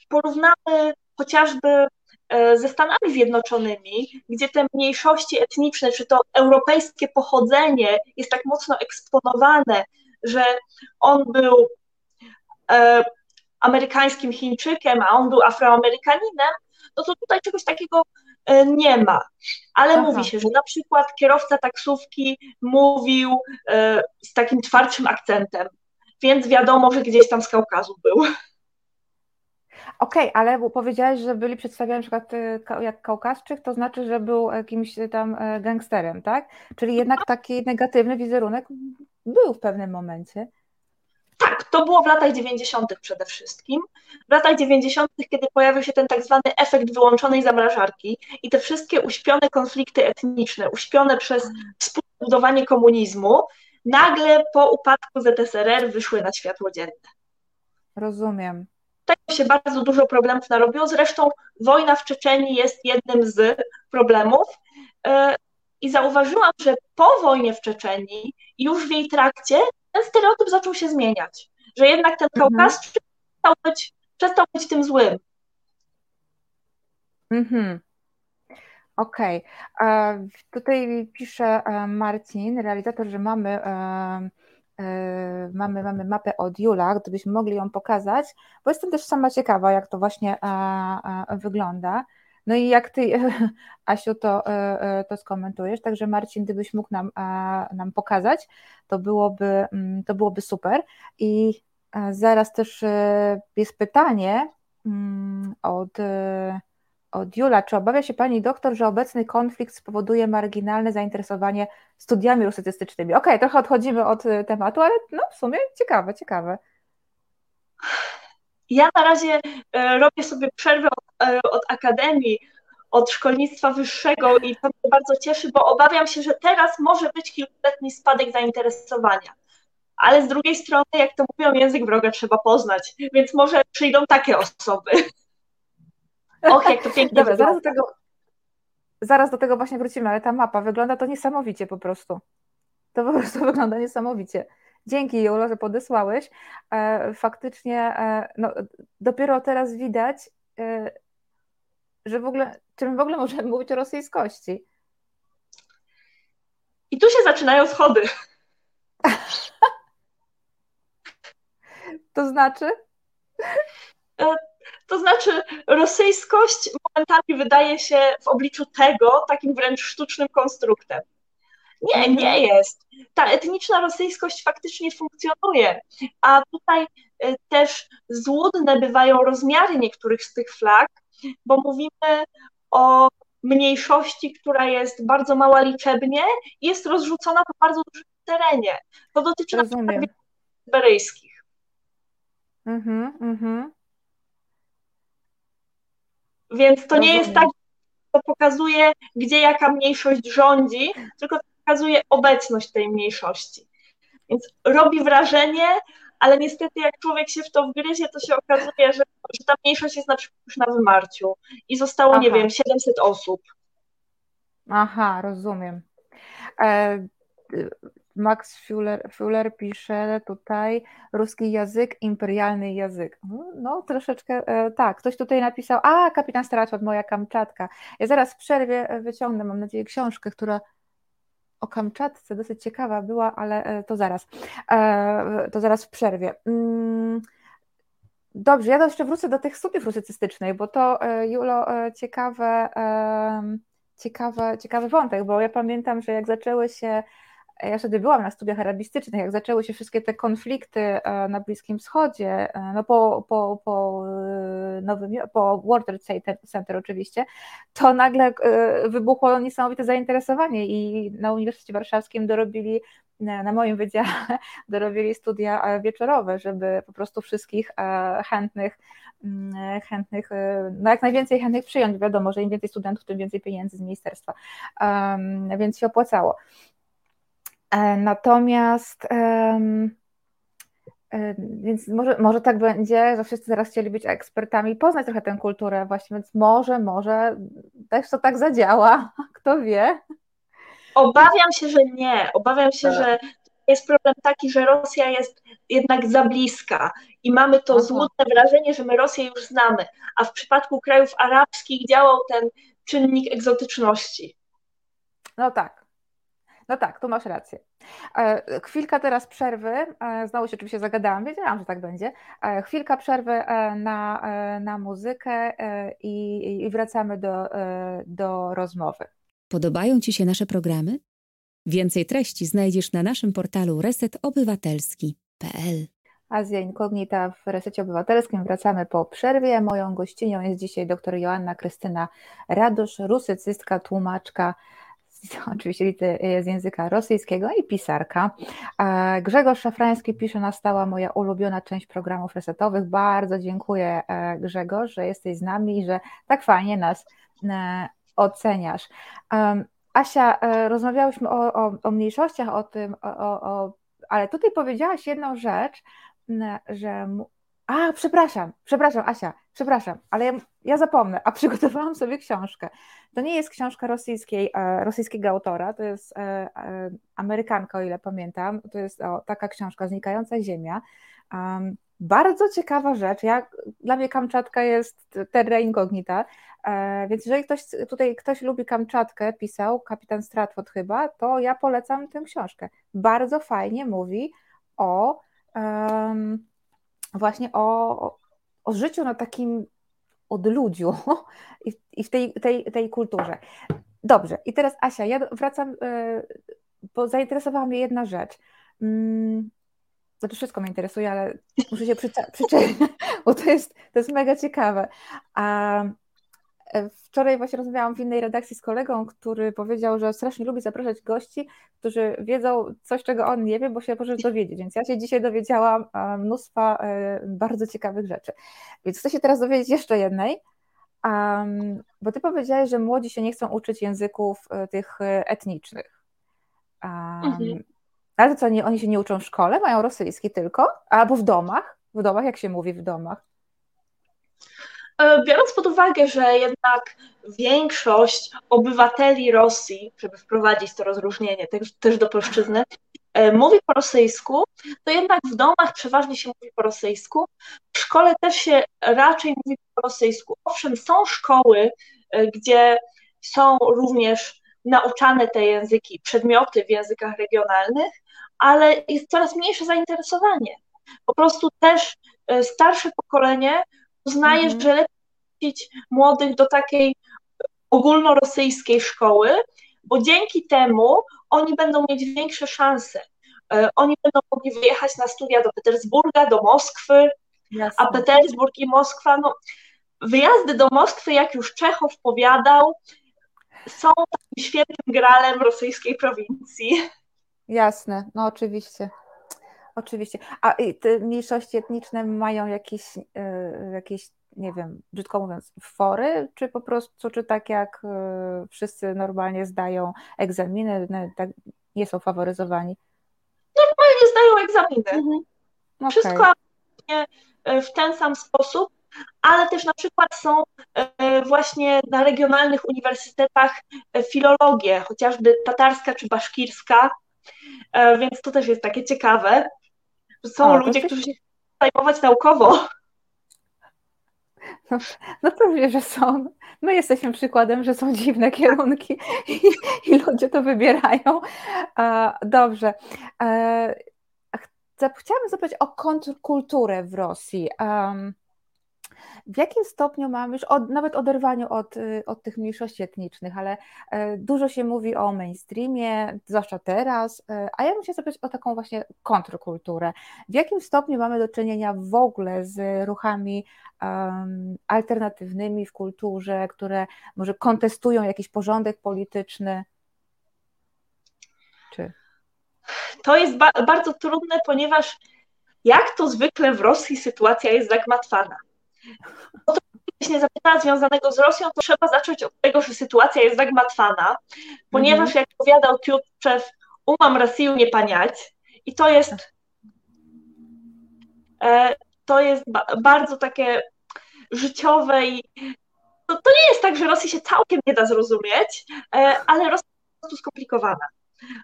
porównamy chociażby e, ze Stanami Zjednoczonymi, gdzie te mniejszości etniczne, czy to europejskie pochodzenie jest tak mocno eksponowane, że on był e, amerykańskim Chińczykiem, a on był Afroamerykaninem, no to tutaj czegoś takiego e, nie ma. Ale Aha. mówi się, że na przykład kierowca taksówki mówił z takim twardszym akcentem, więc wiadomo, że gdzieś tam z Kaukazu był. Okej, okay, ale powiedziałeś, że byli przedstawiani na przykład jak Kaukaszczyk, to znaczy, że był jakimś tam e, gangsterem, tak? Czyli jednak taki negatywny wizerunek był w pewnym momencie. Tak, to było w latach 90. przede wszystkim. W latach 90., kiedy pojawił się ten tak zwany efekt wyłączonej zamrażarki i te wszystkie uśpione konflikty etniczne, uśpione przez współbudowanie komunizmu, nagle po upadku ZSRR wyszły na światło dzienne. Rozumiem. Tego się bardzo dużo problemów narobiło. Zresztą wojna w Czeczeniu jest jednym z problemów. E, I zauważyłam, że po wojnie w Czeczeniu, już w jej trakcie, ten stereotyp zaczął się zmieniać. Że jednak ten mhm. Kaukaszczyk przestał być, przestał być tym złym. Mhm. Okej. Okay. Tutaj pisze e, Marcin, realizator, że mamy e, Yy, mamy, mamy mapę od Jula, gdybyśmy mogli ją pokazać, bo jestem też sama ciekawa, jak to właśnie wygląda. No i jak ty, Asiu, to, e, e, to skomentujesz, także Marcin, gdybyś mógł nam, nam pokazać, to byłoby, mm, to byłoby super. I e, zaraz też jest pytanie mm, od od Jula, czy obawia się pani doktor, że obecny konflikt spowoduje marginalne zainteresowanie studiami rusytystycznymi? Okej, okay, trochę odchodzimy od tematu, ale no w sumie ciekawe, ciekawe. Ja na razie e, robię sobie przerwę od, e, od akademii, od szkolnictwa wyższego i to mnie bardzo cieszy, bo obawiam się, że teraz może być kilkuletni spadek zainteresowania. Ale z drugiej strony, jak to mówią, język wroga trzeba poznać, więc może przyjdą takie osoby. Och, jak to pięknie Dobra, zaraz do tego, zaraz do tego właśnie wrócimy, ale ta mapa wygląda to niesamowicie po prostu. To po prostu wygląda niesamowicie. Dzięki Julo, że podesłałeś. E, faktycznie e, no, dopiero teraz widać, e, że w ogóle, czy my w ogóle możemy mówić o rosyjskości. I tu się zaczynają schody. to znaczy? To znaczy, rosyjskość momentami wydaje się w obliczu tego takim wręcz sztucznym konstruktem. Nie, mhm. nie jest. Ta etniczna rosyjskość faktycznie funkcjonuje, a tutaj y, też złudne bywają rozmiary niektórych z tych flag, bo mówimy o mniejszości, która jest bardzo mała liczebnie i jest rozrzucona po bardzo dużym terenie. To dotyczy Rozumiem. syberyjskich. Mhm, mhm. Więc to Rozumiem. nie jest tak, to pokazuje, gdzie jaka mniejszość rządzi, tylko pokazuje obecność tej mniejszości. Więc robi wrażenie, ale niestety jak człowiek się w to wgryzie, to się okazuje, że, że ta mniejszość jest na przykład już na wymarciu i zostało, Aha. nie wiem, 700 osób. Aha, rozumiem. E, Max Fuller, Fuller pisze tutaj ruski język, imperialny język. No troszeczkę e, tak, ktoś tutaj napisał, a kapitan Strachot, moja Kamczatka. Ja zaraz w przerwie e, wyciągnę, mam nadzieję, książkę, która o Kamczatce dosyć ciekawa była, ale e, to zaraz, to zaraz w przerwie. Mm, dobrze, ja jeszcze wrócę do tych studiów rusycystycznych, bo to, Julo, ciekawe, ciekawe, ciekawy wątek, bo ja pamiętam, że jak zaczęły się ja wtedy byłam na studiach arabistycznych, jak zaczęły się wszystkie te konflikty e, na Bliskim Wschodzie, e, no po, po, po e, nowym, po World Trade Center oczywiście, to nagle wybuchło niesamowite zainteresowanie i na Uniwersytecie Warszawskim dorobili na moim wydziale dorobili studia wieczorowe, żeby po prostu wszystkich chętnych, mm, chętnych, no jak najwięcej chętnych przyjąć. Wiadomo, że im więcej studentów, tym więcej pieniędzy z ministerstwa, więc się opłacało. E, natomiast e, więc może, może tak będzie, że wszyscy teraz chcieli być ekspertami, poznać trochę tę kulturę właśnie, więc może, może też to tak zadziała, kto wie. Obawiam się, że nie. Obawiam się, że jest problem taki, że Rosja jest jednak za bliska i mamy to Aha. złudne wrażenie, że my Rosję już znamy, a w przypadku krajów arabskich działał ten czynnik egzotyczności. No tak, no tak, tu masz rację. E, chwilka teraz przerwy, e, znowu się oczywiście zagadałam, wiedziałam, że tak będzie. E, chwilka przerwy na, na muzykę i, i wracamy do, do rozmowy. Podobają Ci się nasze programy? Więcej treści znajdziesz na naszym portalu resetobywatelski.pl. Azja Inkognita w Resecie Obywatelskim. Wracamy po przerwie. Moją gościnią jest dzisiaj dr Joanna Krystyna Radosz, rusycystka, tłumaczka, oczywiście z języka rosyjskiego i pisarka. Grzegorz Szafrański pisze na stała moja ulubiona część programów resetowych. Bardzo dziękuję e, Grzegorz, że jesteś z nami i że tak fajnie nas e, oceniasz. Asia, e, rozmawiałyśmy o, o, o mniejszościach, o tym, o, ale tutaj powiedziałaś jedną rzecz, że a, przepraszam, przepraszam, Asia, przepraszam, ale ja, ja, zapomnę, a przygotowałam sobie książkę. To nie jest książka rosyjskiej, e, rosyjskiego autora, to jest e, e, Amerykanka, o ile pamiętam. To jest o, taka książka, Znikająca Ziemia. Um, bardzo ciekawa rzecz. Ja, dla mnie Kamczatka jest terra incognita, więc jeżeli ktoś tutaj ktoś lubi Kamczatkę, pisał kapitan Stratford chyba, to ja polecam tę książkę. Bardzo fajnie mówi o um, właśnie o, o życiu na takim odludziu i, i w tej, tej, tej kulturze. Dobrze, i teraz Asia, ja wracam, e, bo zainteresowała mnie jedna rzecz. Mm, znaczy wszystko mnie interesuje, ale muszę się przyczepić, bo to jest, to jest mega ciekawe. A wczoraj właśnie rozmawiałam w innej redakcji z kolegą, który powiedział, że strasznie lubi zapraszać gości, którzy wiedzą coś, czego on nie wie, bo się może dowiedzieć. Więc ja się dzisiaj dowiedziałam e, mnóstwa e, bardzo ciekawych rzeczy. Więc chcę się teraz dowiedzieć jeszcze jednej, bo ty powiedziałeś, że młodzi się nie chcą uczyć języków tych etnicznych. mhm. Ale co, nie, oni się nie uczą w szkole? Mają rosyjski tylko? Albo w domach? W domach, jak się mówi w domach? E, biorąc pod uwagę, że jednak większość obywateli Rosji, żeby wprowadzić to rozróżnienie też, do polszczyzny, e, mówi po rosyjsku, to jednak w domach przeważnie się mówi po rosyjsku. W szkole też się raczej mówi po rosyjsku. Owszem, są szkoły, e, gdzie są również nauczane te języki, przedmioty w językach regionalnych, ale jest coraz mniejsze zainteresowanie. Po prostu też starsze pokolenie uznaje, mhm. że lepiej młodych do takiej ogólnorosyjskiej szkoły, bo dzięki temu oni będą mieć większe szanse. E, oni będą mogli wyjechać na studia do Petersburga, do Moskwy, Jasne. a Petersburg i Moskwa, no wyjazdy do Moskwy, jak już Czechow powiadał, są takim świetnym gralem rosyjskiej prowincji. Jasne, no oczywiście. Oczywiście. A te mniejszości etniczne mają jakieś, yy, jakieś, nie wiem, brzydko mówiąc, fory, czy po prostu, czy tak jak yy, wszyscy normalnie zdają egzaminy, no, tak nie są faworyzowani? Normalnie zdają egzaminy. Mhm. Okay. Wszystko w ten sam sposób ale też na przykład są właśnie na regionalnych uniwersytetach filologie, chociażby tatarska czy baszkirska, więc to też jest takie ciekawe. Są o, ludzie, którzy się zajmować naukowo. No, no pewnie, że są. My jesteśmy przykładem, że są dziwne kierunki i, i ludzie to wybierają. Dobrze. Chciałabym zapytać o kontrkulturę w Rosji. Um, w jakim stopniu mamy już od, nawet oderwaniu od, y, od tych mniejszości etnicznych, ale e, dużo się mówi o mainstreamie, zwłaszcza teraz, e, a ja bym się zapytać o taką właśnie kontrkulturę. W jakim stopniu mamy do czynienia w ogóle z ruchami um, alternatywnymi w kulturze, które może kontestują jakiś porządek polityczny? Czy? To jest ba bardzo trudne, ponieważ jak to zwykle w Rosji sytuacja jest zagmatwana. O to właśnie zapytania związanego z Rosją, to trzeba zacząć od tego, że sytuacja jest zagmatwana, ponieważ jak powiadał Kiutczew, umam Rosję nie paniać i to jest e, to jest bardzo takie życiowe i to, to nie jest tak, że Rosji się całkiem nie da zrozumieć, e, ale Rosja jest po prostu skomplikowana.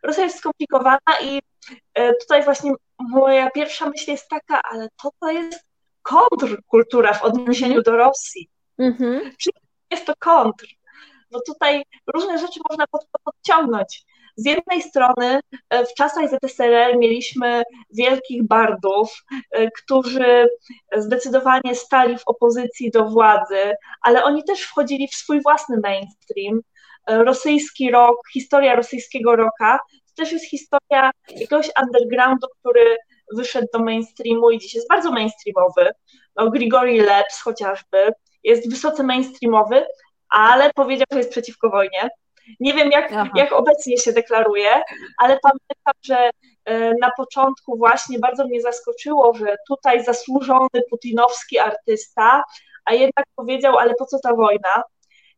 Rosja jest skomplikowana i e, tutaj właśnie moja pierwsza myśl jest taka, ale to to jest kontrkultura w odniesieniu do Rosji. Mhm. Czyli jest to kontr, bo tutaj różne rzeczy można pod, podciągnąć. Z jednej strony e, w czasach ZSRR mieliśmy wielkich bardów, e, którzy zdecydowanie stali w opozycji do władzy, ale oni też wchodzili w swój własny mainstream. E, rosyjski rok, historia rosyjskiego roka, to też jest historia jakiegoś undergroundu, który wyszedł do mainstreamu i dziś jest bardzo mainstreamowy. No, Grigori Leps chociażby jest wysoce mainstreamowy, ale powiedział, że jest przeciwko wojnie. Nie wiem, jak, jak obecnie się deklaruje, ale pamiętam, że e, na początku właśnie bardzo mnie zaskoczyło, że tutaj zasłużony putinowski artysta, a jednak powiedział, ale po co ta wojna?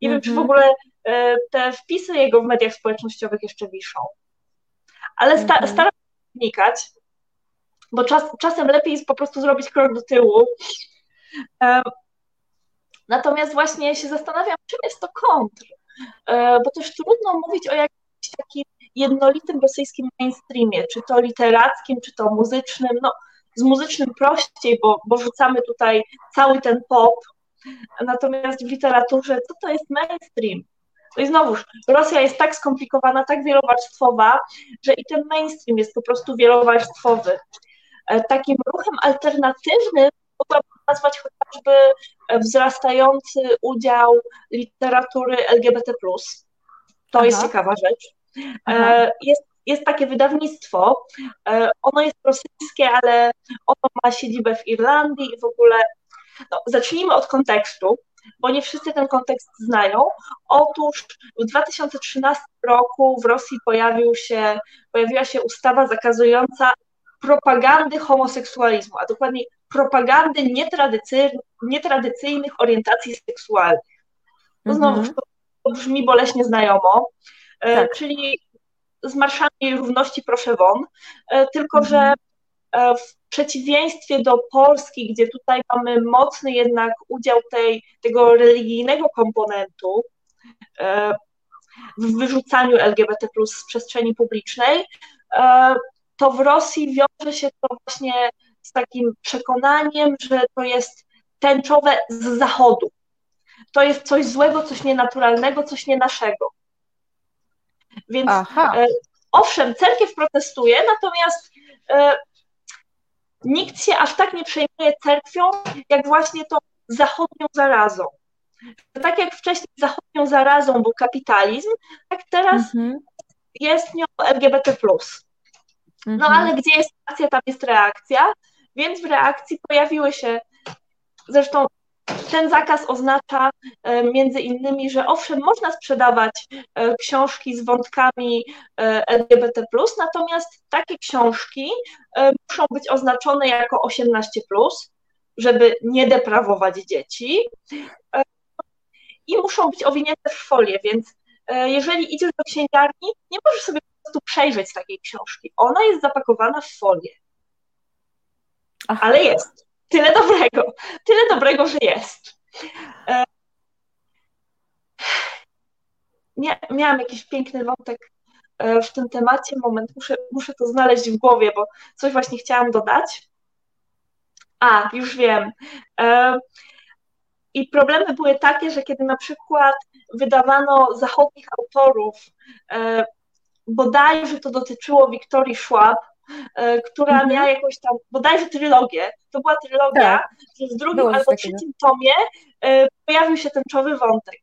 Nie wiem, czy w mhm. ogóle e, te wpisy jego w mediach społecznościowych jeszcze wiszą. Ale sta, mhm. staram się wnikać, bo czas, czasem lepiej jest po prostu zrobić krok do tyłu. Natomiast właśnie się zastanawiam, czym jest to kontr, e, bo też trudno mówić o jakimś takim jednolitym rosyjskim mainstreamie, czy to literackim, czy to muzycznym. No, z muzycznym prościej, bo, bo rzucamy tutaj cały ten pop, natomiast w literaturze co to jest mainstream? No i znowuż, Rosja jest tak skomplikowana, tak wielowarstwowa, że i ten mainstream jest po prostu wielowarstwowy. E, takim ruchem alternatywnym mogłabym nazwać chociażby e, wzrastający udział literatury LGBT. To Aha. jest ciekawa rzecz. E, jest, jest takie wydawnictwo, ono jest rosyjskie, ale ono ma siedzibę w Irlandii i w ogóle. No, zacznijmy od kontekstu, bo nie wszyscy ten kontekst znają. Otóż w 2013 roku w Rosji pojawił się, pojawiła się ustawa zakazująca propagandy homoseksualizmu, a dokładnie propagandy nietradycyjnych, nietradycyjnych orientacji seksualnych. To znowu mm -hmm. to brzmi boleśnie znajomo, e, tak. czyli z marszami równości proszę won, e, tylko -hmm. że e, w przeciwieństwie do Polski, gdzie tutaj mamy mocny jednak udział tej, tego religijnego komponentu w wyrzucaniu LGBT z przestrzeni publicznej, to w Rosji wiąże się to właśnie z takim przekonaniem, że to jest tęczowe z zachodu. To jest coś złego, coś nienaturalnego, coś nie naszego. Więc e, owszem, cerkiew protestuje, natomiast e, nikt się aż tak nie przejmuje cerkwią, jak właśnie tą zachodnią zarazą. Tak jak wcześniej zachodnią zarazą był kapitalizm, tak teraz mhm. jest nią LGBT. No mhm. ale gdzie jest akcja, tam jest reakcja, więc w reakcji pojawiły się, zresztą ten zakaz oznacza e, między innymi, że owszem, można sprzedawać e, książki z wątkami e, LGBT, natomiast takie książki muszą być oznaczone jako 18, żeby nie deprawować dzieci. I muszą być owinięte w folię, więc jeżeli idziesz do księgarni, nie możesz sobie prostu przejrzeć takiej książki. Ona jest zapakowana w folię. Aha. Ale jest tyle dobrego, tyle dobrego, że jest. E, nie, miałam jakiś piękny wątek e, w tym temacie. Moment, muszę, muszę to znaleźć w głowie, bo coś właśnie chciałam dodać. A, już wiem. E, I problemy były takie, że kiedy na przykład wydawano zachodnich autorów, bodajże to dotyczyło Wiktorii Schwab, E, która mhm. miała jakąś tam, bodajże trylogię, to była trylogia, tak. że w drugim albo trzecim tomie e, pojawił się tęczowy wątek.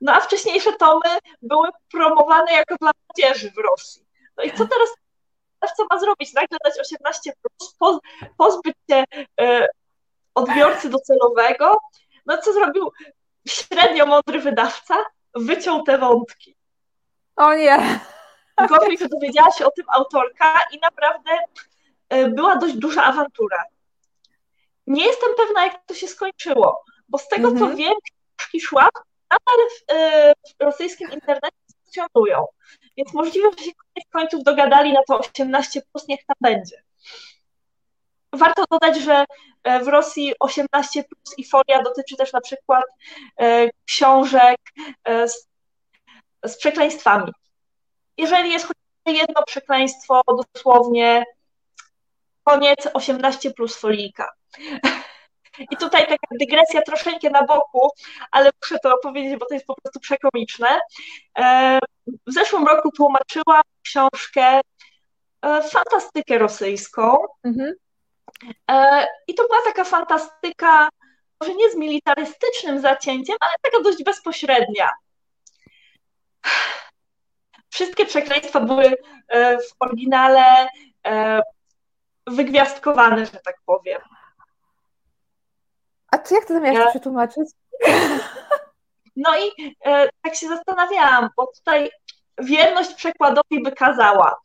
No a wcześniejsze tomy były promowane jako dla młodzieży w Rosji. No i co teraz co ma zrobić? Nagle dać 18 plus, pozbyć się e, odbiorcy docelowego? No co zrobił średnio mądry wydawca? Wyciął te wątki. O nie! Gorzej, że dowiedziała się o tym autorka i naprawdę e, była dość duża awantura. Nie jestem pewna, jak to się skończyło, bo z tego, co mhm. wiem, książki szła, nadal w, e, w rosyjskim internecie funkcjonują. Więc możliwe, że się koniec końców dogadali na to 18, plus niech tam będzie. Warto dodać, że e, w Rosji 18 plus i folia dotyczy też na przykład książek z, z przekleństwami jeżeli jest chociaż jedno przekleństwo, dosłownie koniec 18 plus folijka. I tutaj taka dygresja troszeczkę na boku, ale muszę to opowiedzieć, bo to jest po prostu przekomiczne. E, w zeszłym roku tłumaczyłam książkę e, Fantastykę rosyjską. Mhm. E, I to była taka fantastyka, może nie z militarystycznym zacięciem, ale taka dość bezpośrednia wszystkie przekleństwa były e, w oryginale e, wygwiazdkowane, że tak powiem. A co jak to zamiast ja... przetłumaczyć? No i e, tak się zastanawiałam, bo tutaj wierność przekładowi wykazała.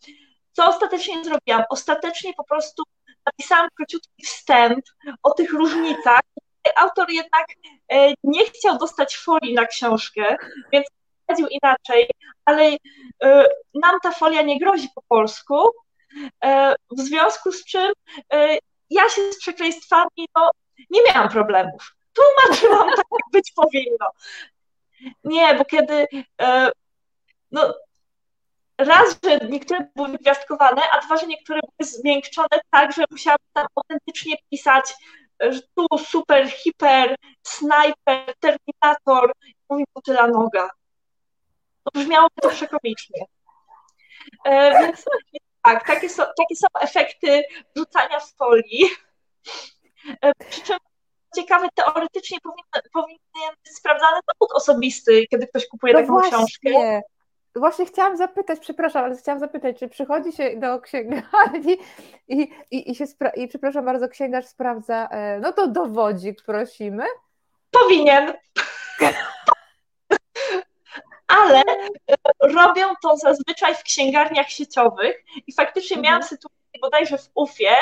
Co ostatecznie zrobiłam? Ostatecznie po prostu napisałam króciutki wstęp o tych różnicach. Autor jednak nie chciał dostać folii na książkę, więc prowadził inaczej, ale e, nam ta folia nie grozi po polsku, e, w związku z czym e, ja się z przekleństwami no, nie miałam problemów. Tłumaczyłam tak, jak być powinno. Nie, bo kiedy no, raz, że niektóre były gwiazdkowane, a dwa, że niektóre były zmiękczone tak, że musiałam tam autentycznie pisać tu super, hiper, snajper, terminator, mówi butyla noga no brzmiałoby to przekomicznie. E, więc tak, takie są, takie są efekty rzucania w folii. E, przy czym ciekawe, teoretycznie powinien, powinien być sprawdzany dowód osobisty, kiedy ktoś kupuje no taką właśnie. książkę. Właśnie chciałam zapytać, przepraszam, ale chciałam zapytać, czy przychodzi się do księgarni i, i, i, się spra- i przepraszam bardzo, księgarz sprawdza, e, no to dowodzik prosimy? Powinien ale e, robią to zazwyczaj w księgarniach sieciowych i faktycznie mhm. miałam sytuację bodajże w UFie,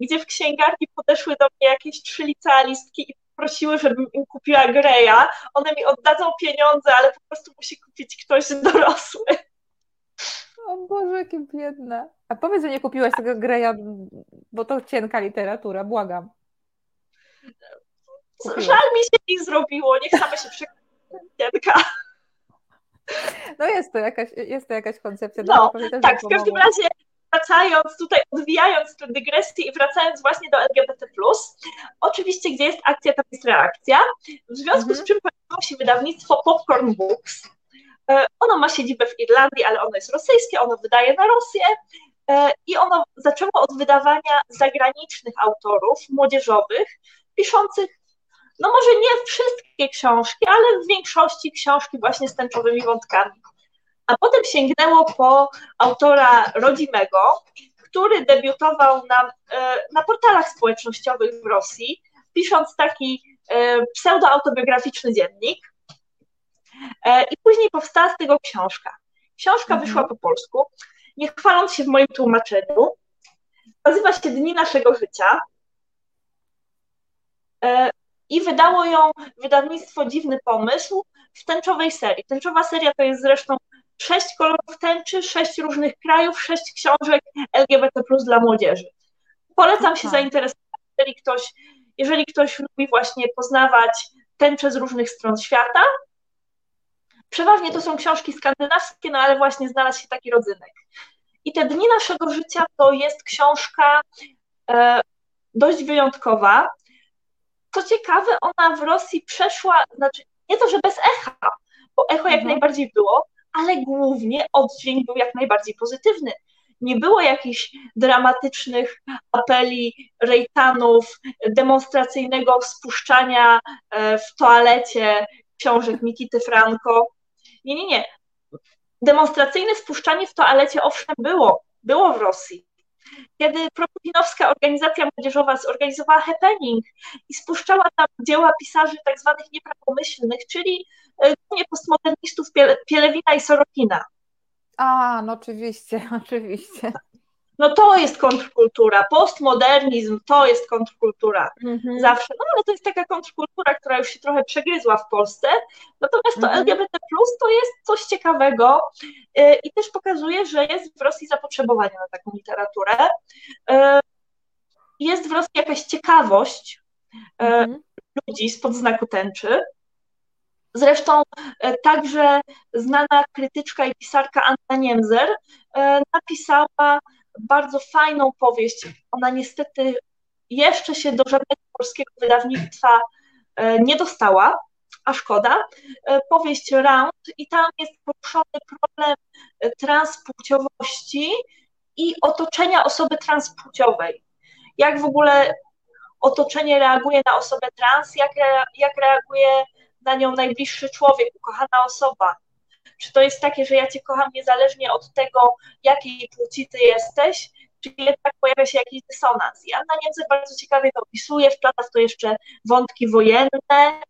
gdzie w księgarni podeszły do mnie jakieś trzy licealistki i prosiły, żebym im kupiła Greya. One mi oddadzą pieniądze, ale po prostu musi kupić ktoś dorosły. O Boże, jakie biedne. A powiedz, że nie kupiłaś tego Greya, bo to cienka literatura, błagam. Kupiłaś. Żal mi się ich zrobiło, niech same się przekonają. No jest to jakaś, jest to jakaś koncepcja. No, tak, w każdym razie wracając tutaj, odwijając tę dygresję i wracając właśnie do LGBT+, oczywiście gdzie jest akcja, tam jest reakcja, w związku mhm. z czym pojawiło się wydawnictwo Popcorn Books. E, ono ma siedzibę w Irlandii, ale ono jest rosyjskie, ono wydaje na Rosję e, i ono zaczęło od wydawania zagranicznych autorów młodzieżowych, piszących no może nie wszystkie książki, ale w większości książki właśnie z tęczowymi wątkami. A potem sięgnęło po autora rodzimego, który debiutował na, e, na portalach społecznościowych w Rosji, pisząc taki e, pseudoautobiograficzny dziennik. E, I później powstała z tego książka. Książka mhm. wyszła po polsku, nie chwaląc się w moim tłumaczeniu. Nazywa się Dni naszego życia. I wydało ją wydawnictwo Dziwny Pomysł w tęczowej serii. Tęczowa seria to jest zresztą sześć kolorów tęczy, sześć różnych krajów, sześć książek LGBT dla młodzieży. Polecam Aha. się zainteresować, jeżeli ktoś, jeżeli ktoś lubi właśnie poznawać tęcze z różnych stron świata. Przeważnie to są książki skandynawskie, no ale właśnie znalazł się taki rodzynek. I te dni naszego życia to jest książka e, dość wyjątkowa. Co ciekawe, ona w Rosji przeszła, znaczy nie to, że bez echa, bo echo jak mhm. najbardziej było, ale głównie oddźwięk był jak najbardziej pozytywny. Nie było jakichś dramatycznych apeli rejtanów, demonstracyjnego spuszczania e, w toalecie książek Nikity Franco. Nie, nie, nie. Demonstracyjne spuszczanie w toalecie owszem było, było w Rosji. Kiedy proputinowska organizacja młodzieżowa zorganizowała happening i spuszczała tam dzieła pisarzy tak zwanych nieprawomyślnych, czyli E, głównie postmodernistów Pielewina i Sorokina. A, no oczywiście, oczywiście. No to jest kontrkultura. Postmodernizm to jest kontrkultura. Mhm. Zawsze. No ale to jest taka kontrkultura, która już się trochę przegryzła w Polsce. Natomiast to mhm. LGBT to jest coś ciekawego e, i też pokazuje, że jest w Rosji zapotrzebowanie na taką literaturę. E, jest w Rosji jakaś ciekawość mhm. ludzi spod znaku tęczy. Zresztą także znana krytyczka i pisarka Anna Niemzer napisała bardzo fajną powieść. Ona niestety jeszcze się do żadnego polskiego wydawnictwa e, nie dostała, a szkoda. Powieść Round i tam jest poruszony problem transpłciowości i otoczenia osoby transpłciowej. Jak w ogóle otoczenie reaguje na osobę trans, jak, jak reaguje na nią najbliższy człowiek, ukochana osoba. Czy to jest takie, że ja cię kocham niezależnie od tego, jakiej płci ty jesteś, czy jednak pojawia się jakiś dysonans. I Anna Niemcy bardzo ciekawie to opisuje, wplata w to jeszcze wątki wojenne.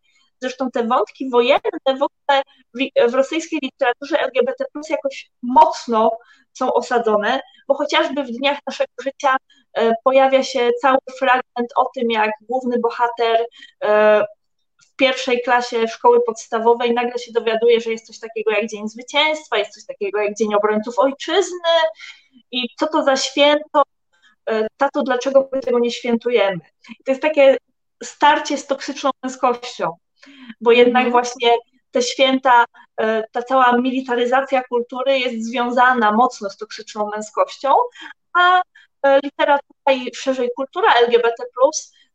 Zresztą te wątki wojenne w ogóle w, w rosyjskiej literaturze LGBT jakoś mocno są osadzone, bo chociażby w dniach naszego życia e, pojawia się cały fragment o tym, jak główny bohater e, pierwszej klasie szkoły podstawowej nagle się dowiaduje, że jest coś takiego jak Dzień Zwycięstwa, jest coś takiego jak Dzień Obrońców Ojczyzny i co to za święto, e, tato, dlaczego my tego nie świętujemy. I to jest takie starcie z toksyczną męskością, bo jednak mhm. właśnie te święta, e, ta cała militaryzacja kultury jest związana mocno z toksyczną męskością, a e, literatura i szerzej kultura LGBT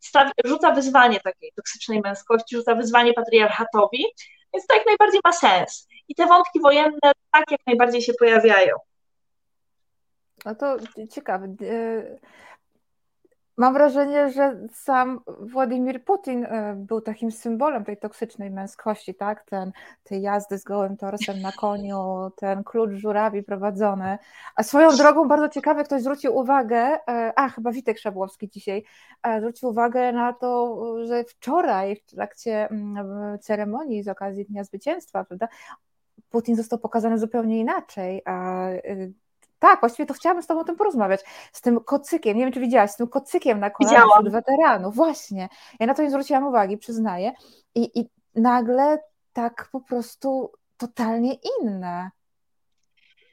stawi, rzuca wyzwanie takiej toksycznej męskości, rzuca wyzwanie patriarchatowi, więc to jak najbardziej ma sens. I te wątki wojenne tak jak najbardziej się pojawiają. No to ciekawe. Mam wrażenie, że sam Władimir Putin e, był takim symbolem tej toksycznej męskości, tak? Ten, tej jazdy z gołym torsem na koniu, ten klucz żurawi prowadzony. A swoją drogą bardzo ciekawe, ktoś zwrócił uwagę, e, a chyba Witek Szabłowski dzisiaj, e, zwrócił uwagę na to, że wczoraj w trakcie mm, ceremonii z okazji Dnia Zwycięstwa, prawda, Putin został pokazany zupełnie inaczej, a tak, właściwie to chciałabym z Tobą o tym porozmawiać. Z tym kocykiem, nie wiem, czy widziałaś, z tym kocykiem na kolanach wśród weteranów. Właśnie. Ja na to nie zwróciłam uwagi, przyznaję. I, I nagle tak po prostu totalnie inne.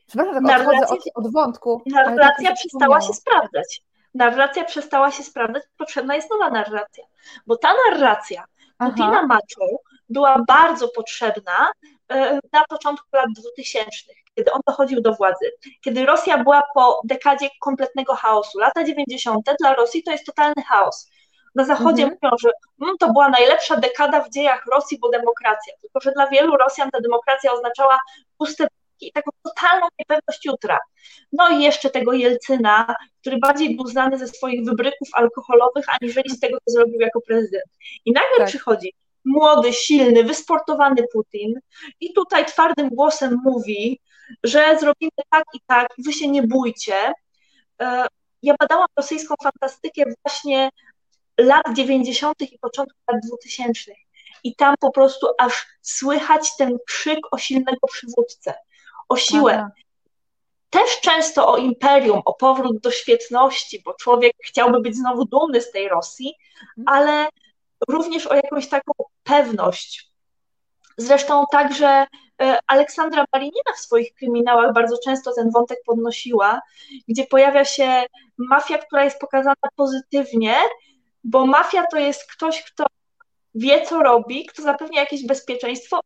Przepraszam, tak odchodzę od, od wątku. Narracja tak przestała się sprawdzać. Narracja przestała się sprawdzać, potrzebna jest nowa narracja. Bo ta narracja Putina Maczu była bardzo potrzebna na początku lat 2000 kiedy on dochodził do władzy, kiedy Rosja była po dekadzie kompletnego chaosu. Lata 90. dla Rosji to jest totalny chaos. Na Zachodzie mhm. mówią, że mm, to była najlepsza dekada w dziejach Rosji, bo demokracja. Tylko, że dla wielu Rosjan ta demokracja oznaczała puste i taką totalną niepewność jutra. No i jeszcze tego Jelcyna, który bardziej był znany ze swoich wybryków alkoholowych, aniżeli z tego, co zrobił jako prezydent. I nagle tak. przychodzi młody, silny, wysportowany Putin i tutaj twardym głosem mówi, że zrobimy tak i tak, wy się nie bójcie. E, ja badałam rosyjską fantastykę właśnie lat 90. i początku lat 2000. I tam po prostu aż słychać ten krzyk o silnego przywódcę, o siłę. Aha. Też często o imperium, o powrót do świetności, bo człowiek chciałby być znowu dumny z tej Rosji, mhm. ale również o jakąś taką pewność. Zresztą także e, Aleksandra Marinina w swoich kryminałach bardzo często ten wątek podnosiła, gdzie pojawia się mafia, która jest pokazana pozytywnie, bo mafia to jest ktoś, kto wie, co robi, kto zapewnia jakieś bezpieczeństwo.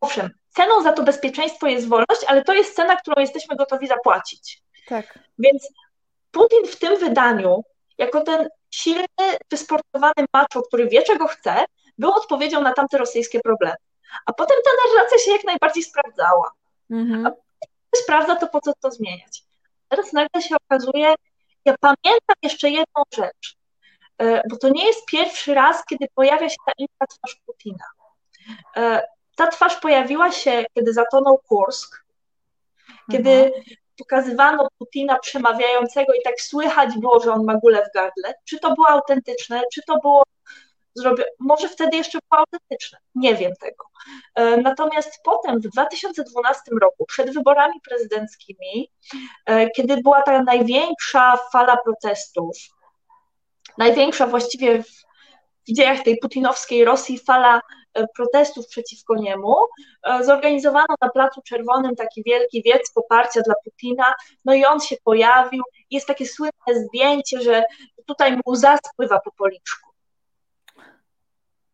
Owszem, ceną za to bezpieczeństwo jest wolność, ale to jest cena, którą jesteśmy gotowi zapłacić. Tak. Więc Putin w tym wydaniu, jako ten silny, wysportowany macho, który wie, czego chce, był odpowiedzią na tamte rosyjskie problemy. A potem ta narracja się jak najbardziej sprawdzała. Mhm. A sprawdza, to po co to zmieniać? Teraz nagle się okazuje, ja pamiętam jeszcze jedną rzecz, e, bo to nie jest pierwszy raz, kiedy pojawia się ta inna twarz Putina. E, ta twarz pojawiła się, kiedy zatonął Kursk, kiedy mhm. Pokazywano Putina przemawiającego i tak słychać było, że on ma gulę w gardle. Czy to było autentyczne, czy to było zrobię, może wtedy jeszcze było autentyczne, nie wiem tego. E, natomiast potem w 2012 roku, przed wyborami prezydenckimi, e, kiedy była ta największa fala protestów, największa właściwie w dziejach tej putinowskiej Rosji fala e, protestów przeciwko niemu, zorganizowano na Placu Czerwonym taki wielki wiec poparcia dla Putina, no i on się pojawił, jest takie słynne zdjęcie, że tutaj mu łza spływa po policzku.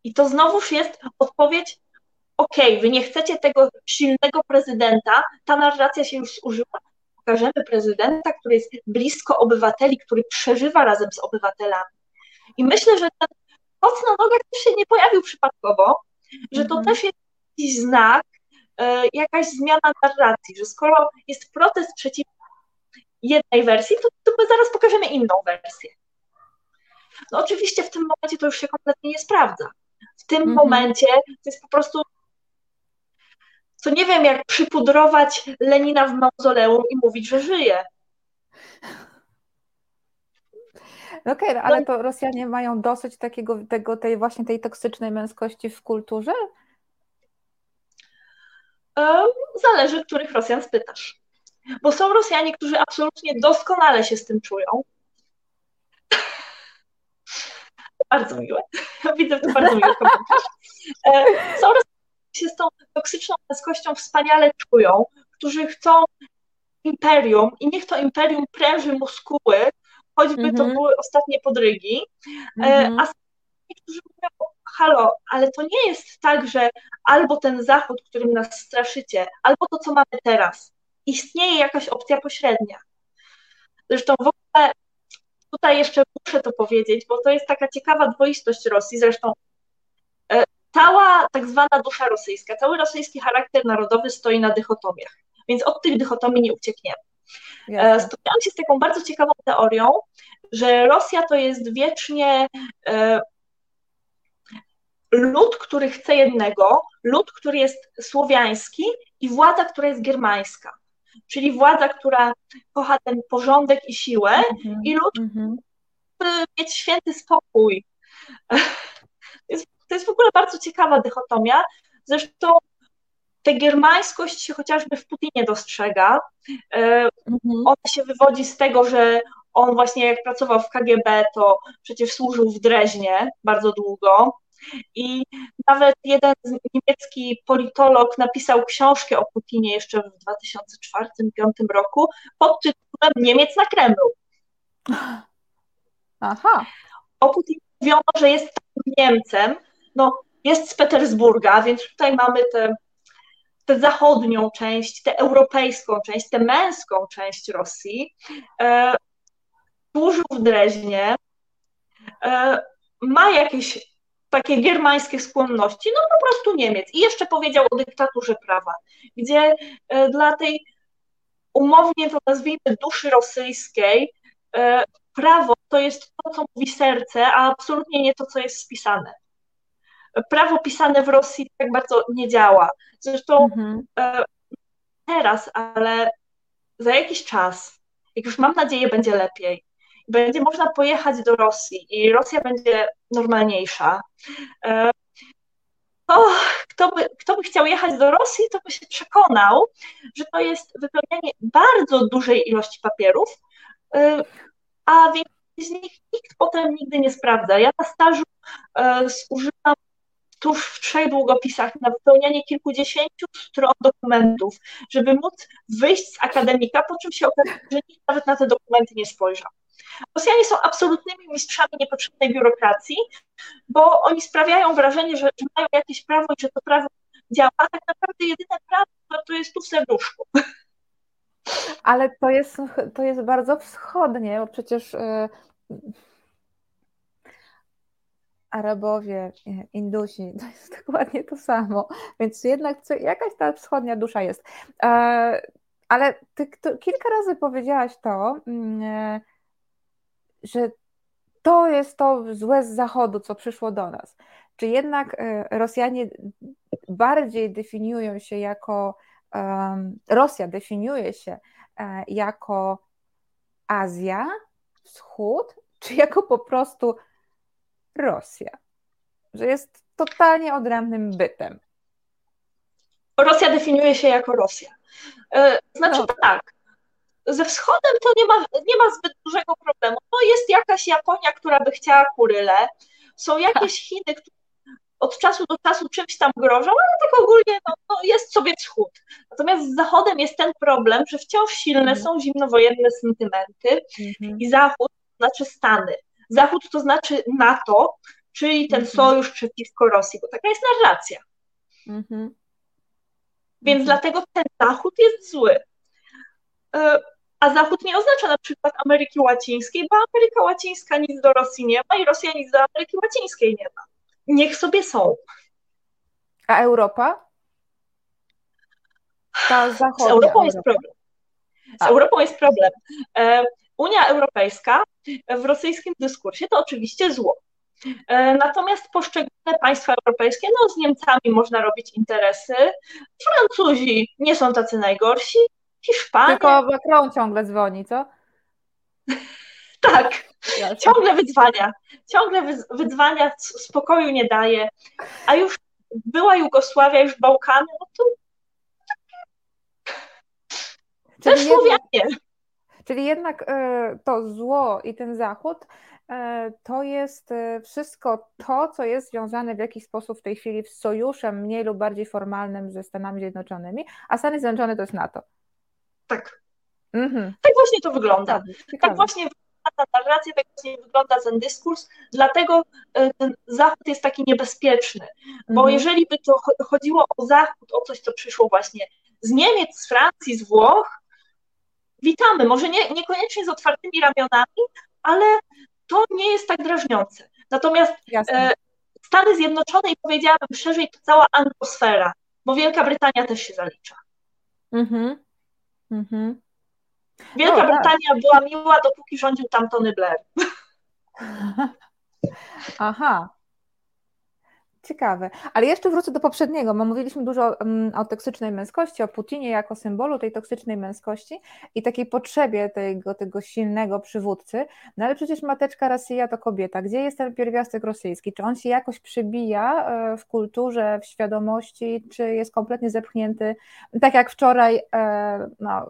I to znowuż jest odpowiedź, okej, okay, wy nie chcecie tego silnego prezydenta, ta narracja się już zużyła, pokażemy prezydenta, który jest blisko obywateli, który przeżywa razem z obywatelami. I myślę, że ten koc na nogach też się nie pojawił przypadkowo, że to mhm. też jest jakiś znak, e, jakaś zmiana narracji, że skoro jest protest przeciw jednej wersji, to, to my zaraz pokażemy inną wersję. No oczywiście w tym momencie to już się kompletnie nie sprawdza w tym mhm. momencie to jest po prostu to nie wiem, jak przypudrować Lenina w mauzoleum i mówić, że żyje. Okej, okay, no ale to Rosjanie mają dosyć takiego, tego, tej właśnie tej toksycznej męskości w kulturze? Zależy, których Rosjan spytasz. Bo są Rosjanie, którzy absolutnie doskonale się z tym czują, bardzo miłe. Widzę to bardzo miłe e, Są się z tą toksyczną męskością wspaniale czują, którzy chcą imperium i niech to imperium pręży muskuły, choćby mm -hmm. to mhm. były ostatnie podrygi, mm -hmm. a niektórzy mówią, halo, ale to nie jest tak, że albo ten Zachód, którym nas straszycie, albo to, co mamy teraz. Istnieje jakaś opcja pośrednia. Zresztą w ogóle tutaj jeszcze muszę to powiedzieć, bo to jest taka ciekawa dwoistość Rosji. Zresztą e, cała tak zwana dusza rosyjska, cały rosyjski charakter narodowy stoi na dychotomiach, więc od tych dychotomii nie uciekniemy. E, spotkałam się z taką bardzo ciekawą teorią, że Rosja to jest wiecznie e, lud, który chce jednego, lud, który jest słowiański i władza, która jest germańska czyli władza, która kocha ten porządek i siłę mm-hmm. i lud, mm-hmm. który mieć święty spokój. To jest, to jest w ogóle bardzo ciekawa dychotomia. Zresztą tę germańskość się chociażby w Putinie dostrzega. Mm-hmm. Ona się wywodzi z tego, że on właśnie jak pracował w KGB, to przecież służył w Dreźnie bardzo długo. I nawet jeden niemiecki politolog napisał książkę o Putinie jeszcze w 2004-2005 roku pod tytułem Niemiec na Kremlu. Aha. O Putinie mówiono, że jest Niemcem, no jest z Petersburga, więc tutaj mamy tę tę zachodnią część, tę europejską część, tę męską część Rosji. E, służył w Dreźnie, e, ma jakieś takie germańskie skłonności, no po prostu Niemiec. I jeszcze powiedział o dyktaturze prawa, gdzie e, dla tej umownie to nazwijmy duszy rosyjskiej prawo to jest to, co mówi serce, a absolutnie nie to, co jest spisane. Prawo pisane w Rosji tak bardzo nie działa. Zresztą mhm. E, teraz, ale za jakiś czas, jak już mam nadzieję, będzie lepiej, będzie można pojechać do Rosji i Rosja będzie normalniejsza, e, to kto by, kto by chciał jechać do Rosji, to by się przekonał, że to jest wypełnianie bardzo dużej ilości papierów, e, a większość z nich nikt potem nigdy nie sprawdza. Ja na stażu zużywam tuż w trzech długopisach na wypełnianie kilkudziesięciu stron dokumentów, żeby móc wyjść z akademika, po czym się okazuje, że nikt nawet na te dokumenty nie spojrzał. Rosjanie są absolutnymi mistrzami niepotrzebnej biurokracji, bo oni sprawiają wrażenie, że, że mają jakieś prawo i że to prawo działa, a tak naprawdę jedyne prawo to, jest tu w serduszku. Ale to jest, to jest bardzo wschodnie, bo przecież y, Arabowie, Indusi, to jest dokładnie to samo, więc jednak co, jakaś ta wschodnia dusza jest. E, ale ty kilka razy powiedziałaś to, mm, e, że to jest to złe z zachodu, co przyszło do nas. Czy jednak e, Rosjanie bardziej definiują się jako, Rosja definiuje się jako Azja, Wschód, czy jako po prostu Rosja, że jest totalnie odrębnym bytem. Rosja definiuje się jako Rosja. E, znaczy no. tak, ze wschodem to nie ma, nie ma zbyt dużego problemu. No jest jakaś Japonia, która by chciała kuryle, są jakieś Chiny, które od czasu do czasu czymś tam grożą, ale tak ogólnie no, no jest sobie wschód. Natomiast z Zachodem jest ten problem, że wciąż silne mhm. są zimnowojenne sentymenty mhm. i Zachód znaczy Stany. Zachód to znaczy NATO, czyli ten mhm. sojusz przeciwko Rosji, bo taka jest narracja. Mhm. Więc mhm. dlatego ten Zachód jest zły. E, a Zachód nie oznacza na przykład Ameryki Łacińskiej, bo Ameryka Łacińska nic do Rosji nie ma i Rosja nic do Ameryki Łacińskiej nie ma. Niech sobie są. A Europa? Ta Z Europą jest problem. Z a. Europą jest problem. Unia Europejska w rosyjskim dyskursie to oczywiście zło. E, natomiast poszczególne państwa europejskie, no z Niemcami można robić interesy, Francuzi nie są tacy najgorsi, Hiszpania... Tylko Macron ciągle dzwoni, co? tak, Jasne. ciągle wyzwania, ciągle wyzwania, spokoju nie daje, a już była Jugosławia, już Bałkany, no to też Słowianie. Czyli jednak e, to zło i ten zachód e, to jest e, wszystko to, co jest związane w jakiś sposób w tej chwili z sojuszem mniej lub bardziej formalnym ze Stanami Zjednoczonymi, a Stany Zjednoczone to jest NATO. Tak. Mhm. Tak właśnie to wygląda. Ciekawe. Tak właśnie wygląda ta narracja, tak właśnie wygląda ten dyskurs, dlatego ten Zachód jest taki niebezpieczny, bo mhm. jeżeli by to chodziło o Zachód, o coś, co przyszło właśnie z Niemiec, z Francji, z Włoch, witamy. Może nie, niekoniecznie z otwartymi ramionami, ale to nie jest tak drażniące. Natomiast e, Stany Zjednoczone i powiedziałabym szerzej, to cała anglosfera, bo Wielka Brytania też się zalicza. Mhm. Mhm. Wielka tak. Brytania była miła, dopóki rządził tam Tony Blair. Aha, Ciekawe. Ale jeszcze wrócę do poprzedniego, bo mówiliśmy dużo um, o toksycznej męskości, o Putinie jako symbolu tej toksycznej męskości i takiej potrzebie tego, tego silnego przywódcy. No ale przecież mateczka Rosja to kobieta. Gdzie jest ten pierwiastek rosyjski? Czy on się jakoś przybija e, w kulturze, w świadomości, czy jest kompletnie zepchnięty? Tak jak wczoraj, e, no,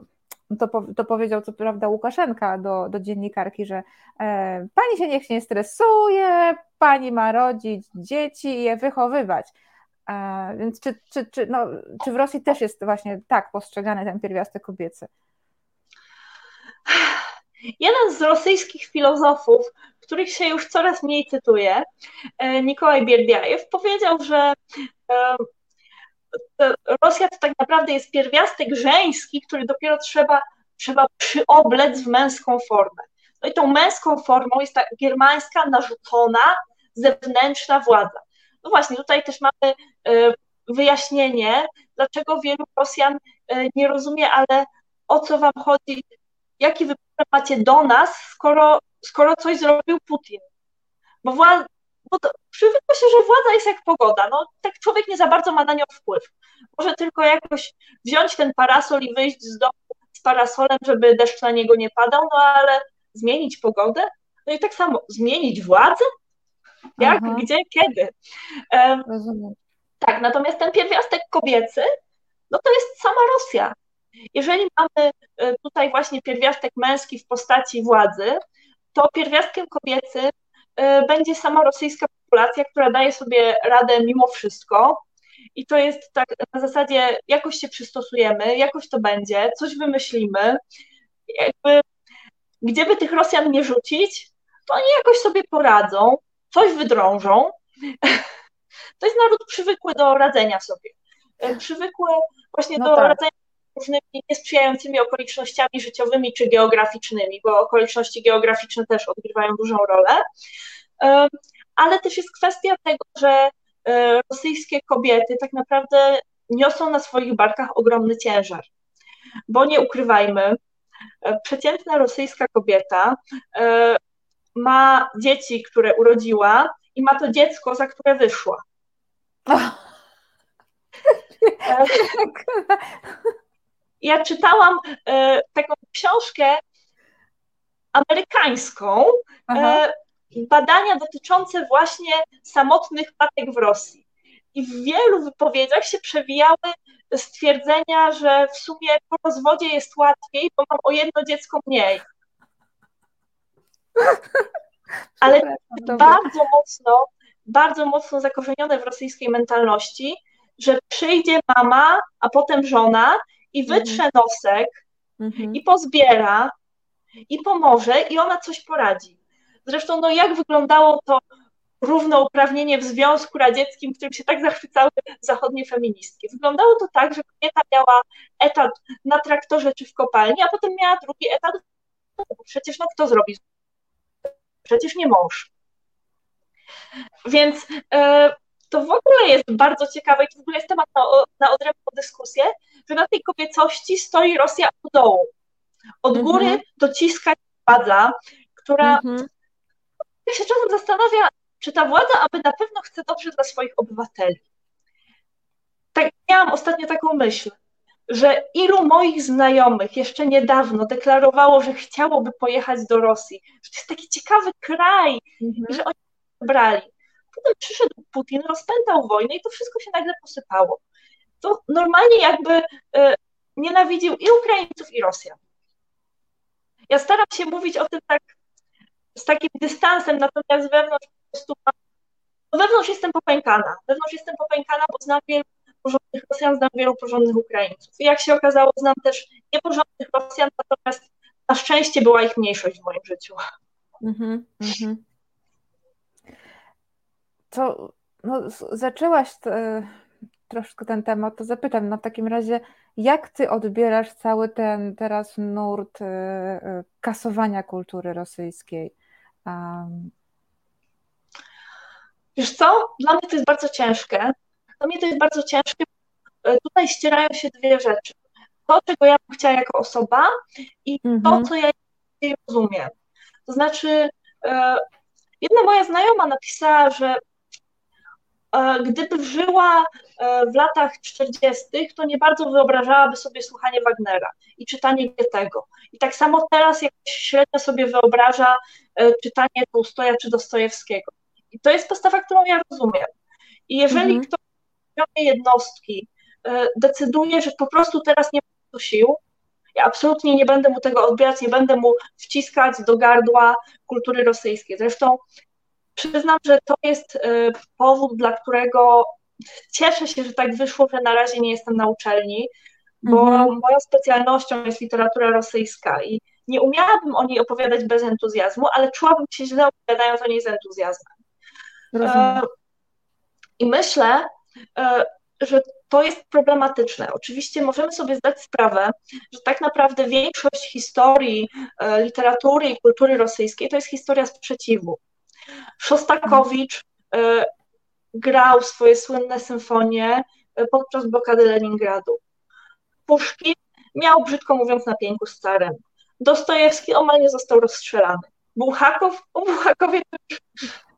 to, to powiedział co prawda Łukaszenka do, do dziennikarki, że e, pani się niech nie stresuje, pani ma rodzić dzieci i je wychowywać. E, więc czy, czy, czy, no, czy w Rosji też jest właśnie tak postrzegany ten pierwiastek kobiecy? Jeden z rosyjskich filozofów, których się już coraz mniej cytuje, Nikołaj Bierdiajew, powiedział, że Rosja to tak naprawdę jest pierwiastek żeński, który dopiero trzeba, trzeba przyoblec w męską formę. No i tą męską formą jest ta germańska, narzucona, zewnętrzna władza. no właśnie, tutaj też mamy wyjaśnienie, dlaczego wielu Rosjan nie rozumie, ale o co wam chodzi, jaki wybór macie do nas, skoro, skoro coś zrobił Putin. Bo, władza, bo to, przywykło się, że władza jest jak pogoda. No, tak człowiek nie za bardzo ma na nią wpływ. Może tylko jakoś wziąć ten parasol i wyjść z domu z parasolem, żeby deszcz na niego nie padał, no ale zmienić pogodę? No i tak samo, zmienić władzę? Jak, Aha. gdzie, kiedy? Um, Rozumiem. Tak, natomiast ten pierwiastek kobiecy, no to jest sama Rosja. Jeżeli mamy e, tutaj właśnie pierwiastek męski w postaci władzy, to pierwiastkiem kobiecy e, będzie sama rosyjska populacja, która daje sobie radę mimo wszystko. I to jest tak na zasadzie, jakoś się przystosujemy, jakoś to będzie, coś wymyślimy. Jakby, gdzie by tych Rosjan nie rzucić, to oni jakoś sobie poradzą, coś wydrążą. To jest naród przywykły do radzenia sobie. E, przywykły właśnie no do tak. radzenia różnymi niesprzyjającymi okolicznościami życiowymi czy geograficznymi, bo okoliczności geograficzne też odgrywają dużą rolę. Ale też jest kwestia tego, że e, rosyjskie kobiety tak naprawdę niosą na swoich barkach ogromny ciężar. Bo nie ukrywajmy, e, przeciętna rosyjska kobieta e, ma dzieci, które urodziła i ma to dziecko, za które wyszła. ja czytałam e, taką książkę amerykańską, e, badania dotyczące właśnie samotnych matek w Rosji. I w wielu wypowiedziach się przewijały stwierdzenia, że w sumie po rozwodzie jest łatwiej, bo mam o jedno dziecko mniej. Ale bardzo mocno, bardzo mocno zakorzenione w rosyjskiej mentalności, że przyjdzie mama, a potem żona i mhm. wytrze nosek mhm. i pozbiera i pomoże i ona coś poradzi. Zresztą, no jak wyglądało to równouprawnienie w Związku Radzieckim, którym się tak zachwycały zachodnie feministki. Wyglądało to tak, że kobieta miała etat na traktorze czy w kopalni, a potem miała drugi etat. Przecież no kto zrobi? Przecież nie mąż. Więc e, to w ogóle jest bardzo ciekawe i to w ogóle jest temat na, na odrębną dyskusję, że na tej kobiecości stoi Rosja od dołu. Od góry mm -hmm. dociska władza, która mm się czasem zastanawia, czy ta władza aby na pewno chce dobrze dla swoich obywateli. Tak, miałam ostatnio taką myśl, że ilu moich znajomych jeszcze niedawno deklarowało, że chciałoby pojechać do Rosji, że to jest taki ciekawy kraj, -hmm. że oni brali. Potem przyszedł Putin, rozpętał wojnę i to wszystko się nagle posypało. To normalnie jakby e, nienawidził i Ukraińców, i Rosjan. Ja staram się mówić o tym tak z takim dystansem, natomiast wewnątrz po prostu no wewnątrz jestem popękana. Wewnątrz jestem popękana, bo znam wielu porządnych Rosjan, znam wielu porządnych Ukraińców. I jak się okazało, znam też nieporządnych Rosjan, natomiast na szczęście była ich mniejszość w moim życiu. Mhm, mhm to no, zaczęłaś te, troszkę ten temat, to zapytam, no w takim razie, jak ty odbierasz cały ten teraz nurt y, y, kasowania kultury rosyjskiej? Um. Wiesz co, dla mnie to jest bardzo ciężkie. Dla mnie to jest bardzo ciężkie. Tutaj ścierają się dwie rzeczy. To, czego ja bym chciała jako osoba i to, mhm. co ja rozumiem. To znaczy, jedna moja znajoma napisała, że E, gdyby żyła e, w latach 40., to nie bardzo wyobrażałaby sobie słuchanie Wagnera i czytanie Goethego. I tak samo teraz jak średnio sobie wyobraża e, czytanie Tolstoja czy Dostojewskiego. I to jest postawa, którą ja rozumiem. I jeżeli mhm. ktoś jednostki decyduje, że po prostu teraz nie ma sił, ja absolutnie nie będę mu tego odbierać, nie będę mu wciskać do gardła kultury rosyjskiej. Zresztą Przyznam, że to jest y, powód, dla którego cieszę się, że tak wyszło, że na razie nie jestem na uczelni, bo mhm. moją specjalnością jest literatura rosyjska i nie umiałabym o niej opowiadać bez entuzjazmu, ale czułabym się źle opowiadając o niej z entuzjazmem. Rozumiem. I myślę, e, że to jest problematyczne. Oczywiście możemy sobie zdać sprawę, że tak naprawdę większość historii e, literatury i kultury rosyjskiej to jest historia sprzeciwu. Szostakowicz e, grał swoje słynne symfonie podczas blokady Leningradu. Puszkin miał, brzydko mówiąc, na pięku z carem. Dostojewski omal nie został rozstrzelany. Buchakow, o Buchakowie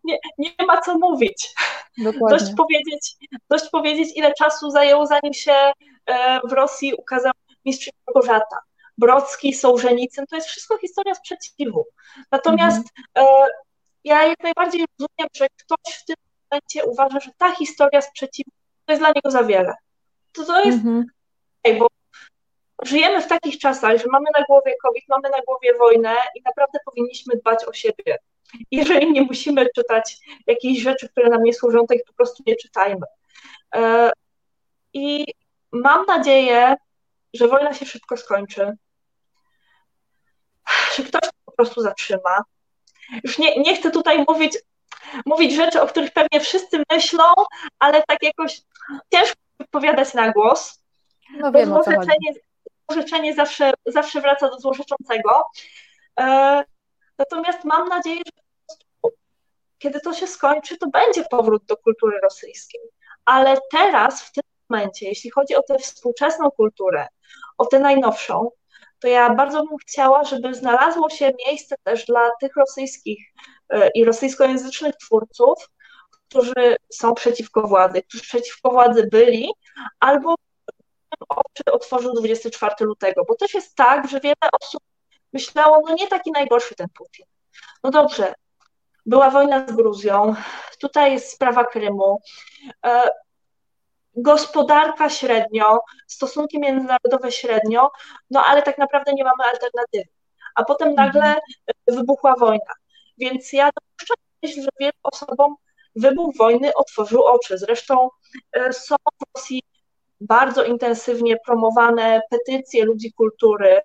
nie, nie ma co mówić. Dokładnie. Dość powiedzieć, dość powiedzieć, ile czasu zajęło, zanim się e, w Rosji ukazał mistrz Małgorzata. Brocki, Sołżenicyn, to jest wszystko historia sprzeciwu. Natomiast mhm. Ja jak najbardziej rozumiem, że ktoś w tym momencie uważa, że ta historia sprzeciwu to jest dla niego za wiele. To, to jest, mhm. bo żyjemy w takich czasach, że mamy na głowie COVID, mamy na głowie wojnę i naprawdę powinniśmy dbać o siebie. Jeżeli nie musimy czytać jakichś rzeczy, które nam nie służą, to ich po prostu nie czytajmy. E, I mam nadzieję, że wojna się szybko skończy, że ktoś to po prostu zatrzyma. Już nie, nie chcę tutaj mówić, mówić rzeczy, o których pewnie wszyscy myślą, ale tak jakoś ciężko wypowiadać na głos. No wiem, złorzeczenie zawsze, zawsze wraca do złorzeczącego. E, natomiast mam nadzieję, że kiedy to się skończy, to będzie powrót do kultury rosyjskiej. Ale teraz, w tym momencie, jeśli chodzi o tę współczesną kulturę, o tę najnowszą, to ja bardzo bym chciała, żeby znalazło się miejsce też dla tych rosyjskich e, i rosyjskojęzycznych twórców, którzy są przeciwko władzy, którzy przeciwko władzy byli, albo oczy otworzył 24 lutego, bo też jest tak, że wiele osób myślało, no nie taki najgorszy ten Putin. No dobrze, była wojna z Gruzją, tutaj jest sprawa Krymu, e, gospodarka średnio, stosunki międzynarodowe średnio, no ale tak naprawdę nie mamy alternatywy. A potem nagle mhm. wybuchła wojna. Więc ja dopuszczam myśl, że wielu osobom wybuch wojny otworzył oczy. Zresztą e, są w Rosji bardzo intensywnie promowane petycje ludzi kultury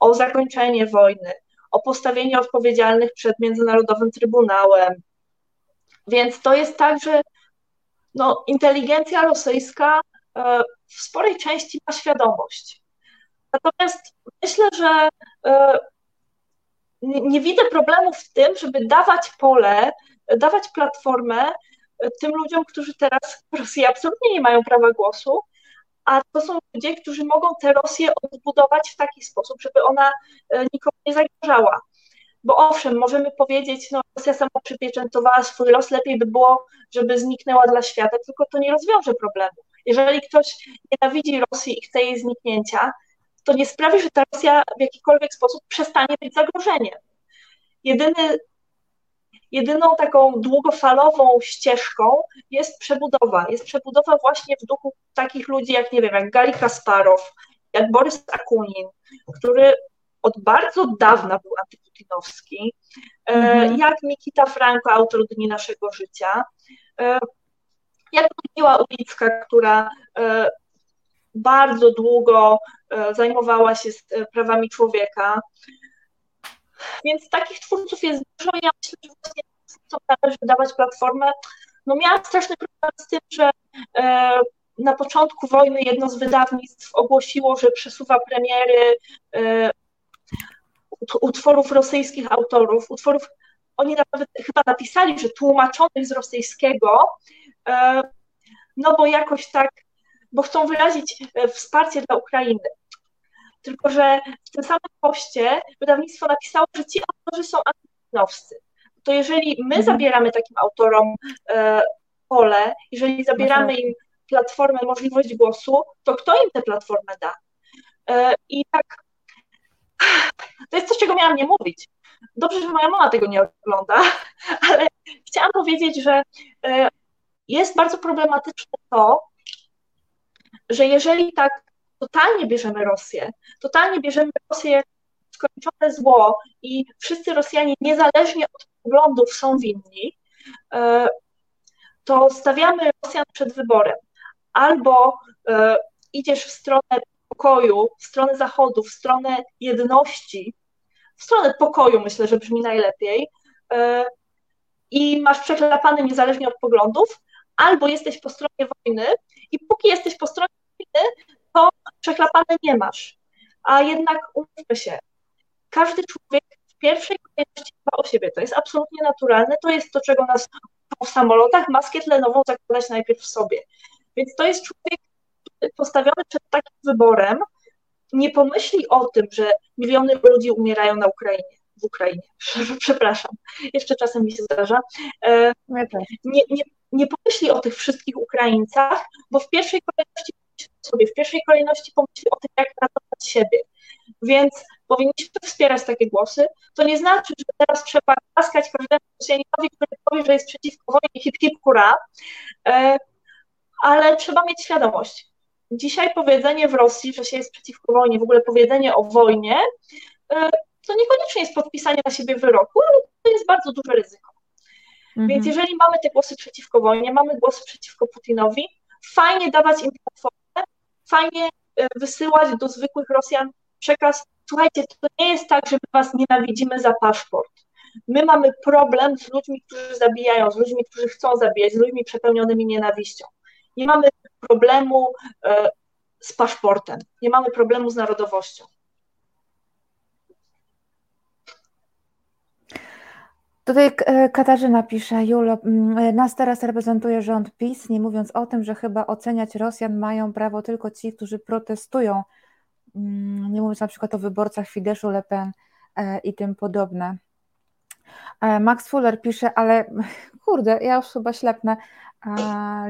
o zakończenie wojny, o postawienie odpowiedzialnych przed Międzynarodowym Trybunałem. Więc to jest tak, że no, inteligencja rosyjska e, w sporej części ma świadomość. Natomiast myślę, że e, nie widzę problemu w tym, żeby dawać pole, dawać platformę e, tym ludziom, którzy teraz w Rosji absolutnie nie mają prawa głosu, a to są ludzie, którzy mogą tę Rosję odbudować w taki sposób, żeby ona nikomu nie zagrażała. Bo owszem, możemy powiedzieć, no Rosja sama przypieczętowała swój los, lepiej by było, żeby zniknęła dla świata, tylko to nie rozwiąże problemu. Jeżeli ktoś nienawidzi Rosji i chce jej zniknięcia, to nie sprawi, że ta Rosja w jakikolwiek sposób przestanie być zagrożeniem. Jedyny, jedyną taką długofalową ścieżką jest przebudowa. Jest przebudowa właśnie w duchu takich ludzi jak, nie wiem, jak Gali Kasparow, jak Borys Akunin, który od bardzo dawna był antyputinowski, mhm. jak Mikita Franko, autor Dni Naszego Życia, e, jak Ludmiła Ulicka, która e, bardzo długo zajmowała się prawami człowieka. Więc takich twórców jest dużo. Ja myślę, że właśnie co należy dawać platformę. No miałam straszny problem z tym, że na początku wojny jedno z wydawnictw ogłosiło, że przesuwa premiery utworów rosyjskich autorów, utworów, oni nawet chyba napisali, że tłumaczonych z rosyjskiego, e, no bo jakoś tak, bo chcą wyrazić e, wsparcie dla Ukrainy. Tylko, że w tym samym poście wydawnictwo napisało, że ci autorzy są antyputinowscy. To jeżeli my mhm. zabieramy takim autorom e, pole, jeżeli zabieramy im platformę, możliwość głosu, to kto im tę platformę da? I tak to jest coś, czego miałam nie mówić. Dobrze, że moja mama tego nie ogląda, ale chciałam powiedzieć, że e, jest bardzo problematyczne to, że jeżeli tak totalnie bierzemy Rosję, totalnie bierzemy Rosję jak skończone zło i wszyscy Rosjanie niezależnie od poglądów są winni, e, to stawiamy Rosjan przed wyborem. Albo e, idziesz w stronę pokoju, w stronę Zachodu, w stronę jedności, w stronę pokoju myślę, że brzmi najlepiej e, i masz przeklepany niezależnie od poglądów, albo jesteś po stronie wojny i póki jesteś po stronie wojny, to przeklepane nie masz. A jednak umówmy się, każdy człowiek w pierwszej kolejności dba o siebie. To jest absolutnie naturalne, to jest to, czego nas w samolotach, maskę tlenową zakładać najpierw w sobie. Więc to jest człowiek postawiony przed takim wyborem, nie pomyśli o tym, że miliony ludzi umierają na Ukrainie, w Ukrainie. Przepraszam, jeszcze czasem mi się zdarza. E, nie, nie, nie pomyśli o tych wszystkich Ukraińcach, bo w pierwszej kolejności sobie, w pierwszej kolejności pomyśli o tym, jak ratować siebie. Więc powinniśmy wspierać takie głosy. To nie znaczy, że teraz trzeba klaskać każdemu Rosjaninowi, który powie, że jest przeciwko wojnie, hip hip hura, e, ale trzeba mieć świadomość. Dzisiaj powiedzenie w Rosji, że się jest przeciwko wojnie, w ogóle powiedzenie o wojnie, e, to niekoniecznie jest podpisanie na siebie wyroku, ale to jest bardzo duże ryzyko. Mhm. Więc jeżeli mamy te głosy przeciwko wojnie, mamy głosy przeciwko Putinowi, fajnie dawać im platformę, fajnie e, wysyłać do zwykłych Rosjan przekaz, słuchajcie, to nie jest tak, że my was nienawidzimy za paszport. My mamy problem z ludźmi, którzy zabijają, z ludźmi, którzy chcą zabijać, z ludźmi przepełnionymi nienawiścią. Nie mamy problemu e, z paszportem, nie mamy problemu z narodowością. Tutaj e, Katarzyna pisze, Julo, mm, nas teraz reprezentuje rząd PiS, nie mówiąc o tym, że chyba oceniać Rosjan mają prawo tylko ci, którzy protestują, mm, nie mówiąc na przykład o wyborcach Fideszu, Le Pen e, i tym podobne. Max Fuller pisze, ale kurde, ja już chyba ślepnę,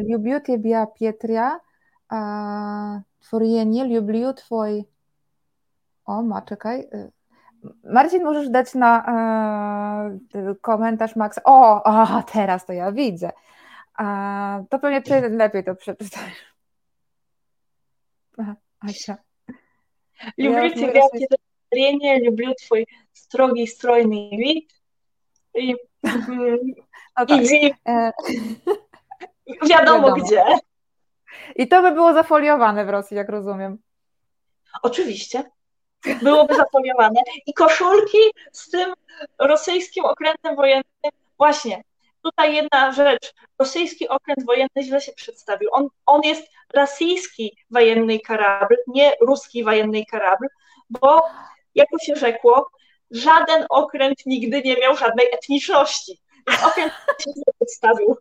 Люблю тебя, Петря, Twoje lubię twój... O, ma, czekaj. Marcin, możesz dać na e, komentarz Max. O, o, teraz to ja widzę. A, to pewnie ty lepiej to przeczytasz. Asia. Люблю тебя, Петя, люблю твой строгий, стройный вид. I, no tak. i, Wiadomo, Wiadomo, gdzie. I to by było zafoliowane w Rosji, jak rozumiem. Oczywiście. Byłoby zafoliowane. I koszulki z tym rosyjskim okrętem wojennym. Właśnie, tutaj jedna rzecz. Rosyjski okręt wojenny źle się przedstawił. On, on jest rosyjski wojenny karabl, nie ruski wojenny karabl, bo jak to się rzekło, żaden okręt nigdy nie miał żadnej etniczności. Więc okręt się źle przedstawił.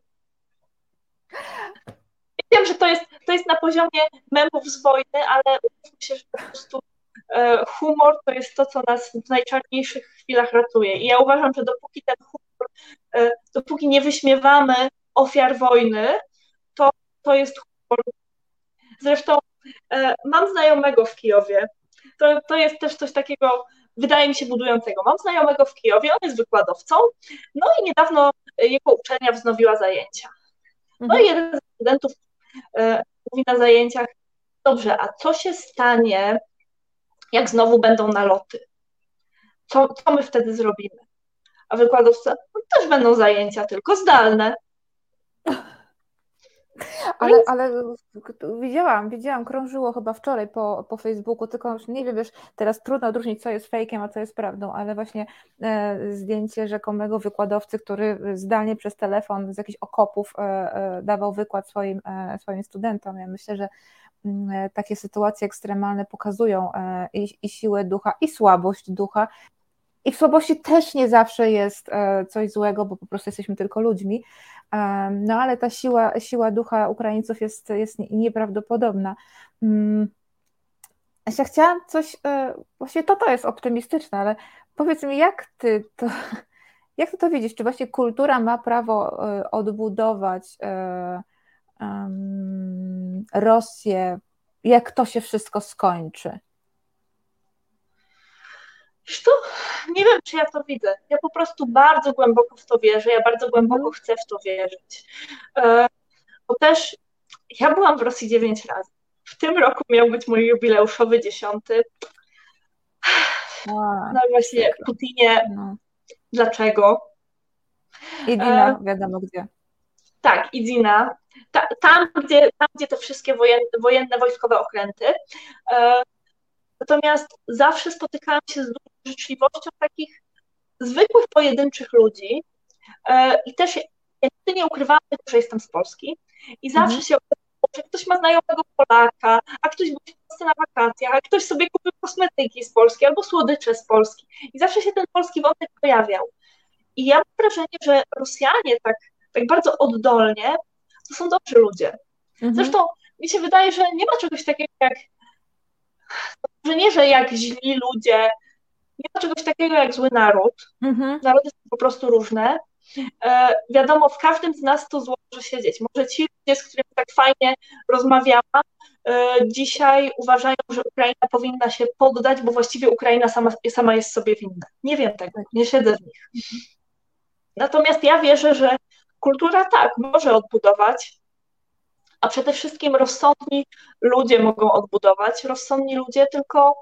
Wiem, że to jest, to jest na poziomie memów z wojny, ale myślę, że po prostu e, humor to jest to, co nas w najczarniejszych chwilach ratuje. I ja uważam, że dopóki ten humor, e, dopóki nie wyśmiewamy ofiar wojny, to, to jest humor. Zresztą e, mam znajomego w Kijowie. To, to jest też coś takiego, wydaje mi się, budującego. Mam znajomego w Kijowie, on jest wykładowcą, no i niedawno jego uczelnia wznowiła zajęcia. No i mhm. jeden z studentów e, mówi na zajęciach, dobrze, a co się stanie, jak znowu będą naloty? Co, co my wtedy zrobimy? A wykładowca, no, też będą zajęcia, tylko zdalne. Ale, ale widziałam, widziałam, krążyło chyba wczoraj po, po Facebooku, tylko już nie wiem, wiesz, teraz trudno odróżnić, co jest fejkiem, a co jest prawdą, ale właśnie e, zdjęcie rzekomego wykładowcy, który zdalnie przez telefon z jakichś okopów e, e, dawał wykład swoim, e, swoim studentom. Ja myślę, że mm, e, takie sytuacje ekstremalne pokazują e, i, i siłę ducha, i słabość ducha, i w słabości też nie zawsze jest coś złego, bo po prostu jesteśmy tylko ludźmi, no ale ta siła, siła ducha Ukraińców jest, jest nieprawdopodobna. Mm, ja chciałam coś, e, właśnie to to jest optymistyczne, ale powiedz mi, jak ty to, jak ty to widzisz? Czy właśnie kultura ma prawo e, odbudować e, Rosję, jak to się wszystko skończy? To nie wiem, czy ja to widzę. Ja po prostu bardzo głęboko w to wierzę, ja bardzo głęboko mhm. chcę w to wierzyć. E, bo też ja byłam w Rosji dziewięć razy. W tym roku miał być mój jubileuszowy dziesiąty. No właśnie, Putinie, no. dlaczego? Idina, e, wiadomo gdzie. Tak, Idina. Ta, tam, gdzie, tam, gdzie te wszystkie wojenne, wojenne wojskowe okręty. E, natomiast zawsze spotykałam się z życzliwością takich zwykłych, pojedynczych ludzi. E, I też ja nigdy nie ukrywałam tego, że jestem z Polski. I zawsze mhm. się okazało, że ktoś ma znajomego Polaka, a ktoś był w Polsce na wakacjach, a ktoś sobie kupił kosmetyki z Polski albo słodycze z Polski. I zawsze się ten polski wątek pojawiał. I ja mam wrażenie, że Rosjanie tak tak bardzo oddolnie, to są dobrzy ludzie. Mhm. Zresztą mi się wydaje, że nie ma czegoś takiego jak, że nie, że jak źli ludzie, nie ma czegoś takiego jak zły naród. Mhm. Narody są po prostu różne. E, wiadomo, w każdym z nas to zło może siedzieć. Może ci ludzie, z którymi tak fajnie rozmawiałam, e, dzisiaj uważają, że Ukraina powinna się poddać, bo właściwie Ukraina sama, sama jest sobie winna. Nie wiem tego, nie siedzę w nich. Natomiast ja wierzę, że kultura tak, może odbudować, a przede wszystkim rozsądni ludzie mogą odbudować. Rozsądni ludzie, tylko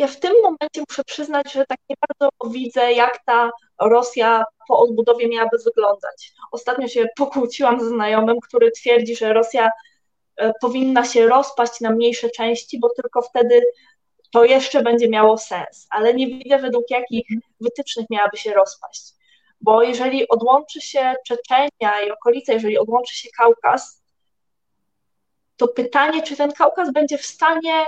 ja w tym momencie muszę przyznać, że tak nie bardzo widzę, jak ta Rosja po odbudowie miałaby wyglądać. Ostatnio się pokłóciłam ze znajomym, który twierdzi, że Rosja e, powinna się rozpaść na mniejsze części, bo tylko wtedy to jeszcze będzie miało sens. Ale nie widzę według jakich wytycznych miałaby się rozpaść. Bo jeżeli odłączy się Czeczenia i okolice, jeżeli odłączy się Kaukaz, to pytanie, czy ten Kaukaz będzie w stanie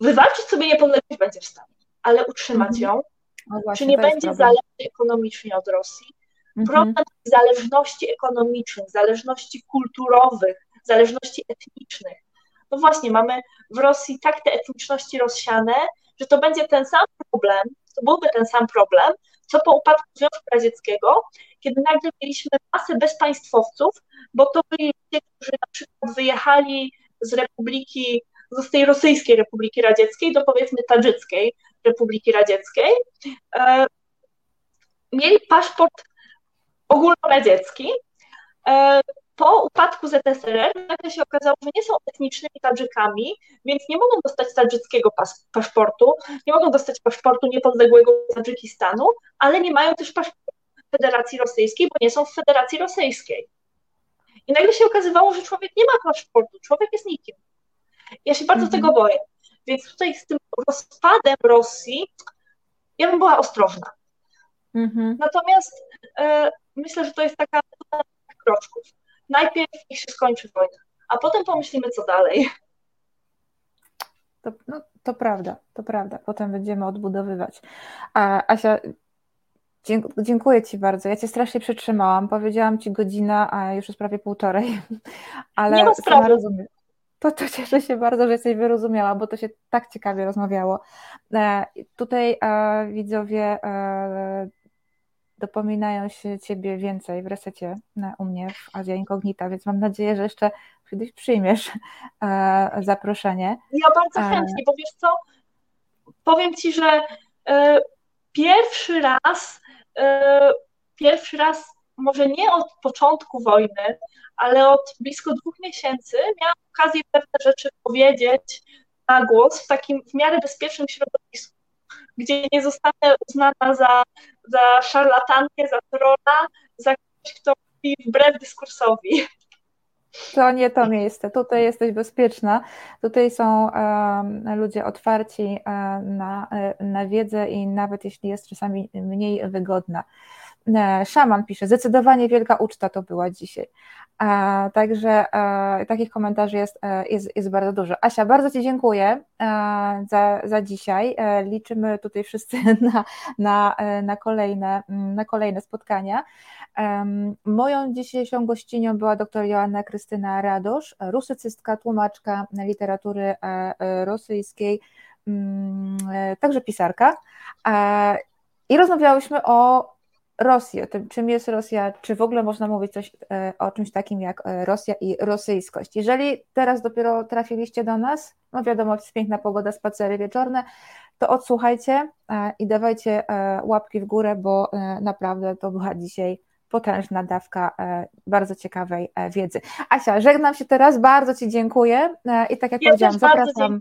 wywalczyć sobie niepodległość, będzie w stanie, ale utrzymać mhm. ją, no właśnie, czy nie będzie zależny ekonomicznie od Rosji. Mhm. Problem zależności ekonomicznych, zależności kulturowych, zależności etnicznych. No właśnie, mamy w Rosji tak te etniczności rozsiane, że to będzie ten sam problem, to byłby ten sam problem, co po upadku Związku Radzieckiego, kiedy nagle mieliśmy masę bezpaństwowców, bo to byli ludzie, którzy na przykład wyjechali z Republiki, z tej rosyjskiej Republiki Radzieckiej do powiedzmy tadżyckiej Republiki Radzieckiej, e, mieli paszport ogólnoradziecki. E, po upadku ZSRR nagle się okazało, że nie są etnicznymi Tadżykami, więc nie mogą dostać tadżyckiego pas paszportu, nie mogą dostać paszportu niepodległego Tadżykistanu, ale nie mają też paszportu Federacji Rosyjskiej, bo nie są w Federacji Rosyjskiej. I nagle się okazywało, że człowiek nie ma paszportu, człowiek jest nikim. Ja się bardzo mhm. tego boję. Więc tutaj z tym rozpadem Rosji ja bym była ostrożna. Mhm. Natomiast e, myślę, że to jest taka kroczków. Najpierw niech się skończy wojna, a potem pomyślimy, co dalej. To, no, to prawda, to prawda. Potem będziemy odbudowywać. A, Asia, dziękuję Ci bardzo. Ja Cię strasznie przytrzymałam. Powiedziałam Ci godzina, a już jest prawie półtorej. Ale Nie ma sprawy. rozumiem. To, to cieszę się bardzo, że jesteś wyrozumiała, bo to się tak ciekawie rozmawiało. E, tutaj e, widzowie e, dopominają się Ciebie więcej w resecie e, u mnie w Azja Incognita, więc mam nadzieję, że jeszcze kiedyś przyjmiesz e, zaproszenie. Ja bardzo e, chętnie, bo wiesz co, powiem Ci, że pierwszy raz, pierwszy raz, może nie od początku wojny, ale od blisko dwóch miesięcy miałam okazję pewne rzeczy powiedzieć na głos w takim w miarę bezpiecznym środowisku, gdzie nie zostanę uznana za, za szarlatankę, za trolla, za ktoś, kto mówi wbrew dyskursowi. To nie to miejsce. Tutaj jesteś bezpieczna. Tutaj są um, ludzie otwarci um, na, na wiedzę i nawet jeśli jest czasami mniej wygodna. E, szaman pisze, zdecydowanie wielka uczta to była dzisiaj. E, także e, takich komentarzy jest, jest, jest bardzo dużo. Asia, bardzo Ci dziękuję za, za dzisiaj. Liczymy tutaj wszyscy na, na, na, kolejne, na kolejne spotkania. Moją dzisiejszą gościnią była dr Joanna Krystyna Radosz, rusycystka, tłumaczka literatury rosyjskiej, mm, także pisarka. I rozmawiałyśmy o Rosję, tym, czym jest Rosja, czy w ogóle można mówić coś e, o czymś takim jak e, Rosja i rosyjskość. Jeżeli teraz dopiero trafiliście do nas, no wiadomo, jest piękna pogoda, spacery wieczorne, to odsłuchajcie e, i dawajcie łapki w górę, bo naprawdę to była dzisiaj potężna dawka bardzo ciekawej wiedzy. Asia, żegnam się teraz, bardzo Ci dziękuję i tak jak ja powiedziałam, zapraszam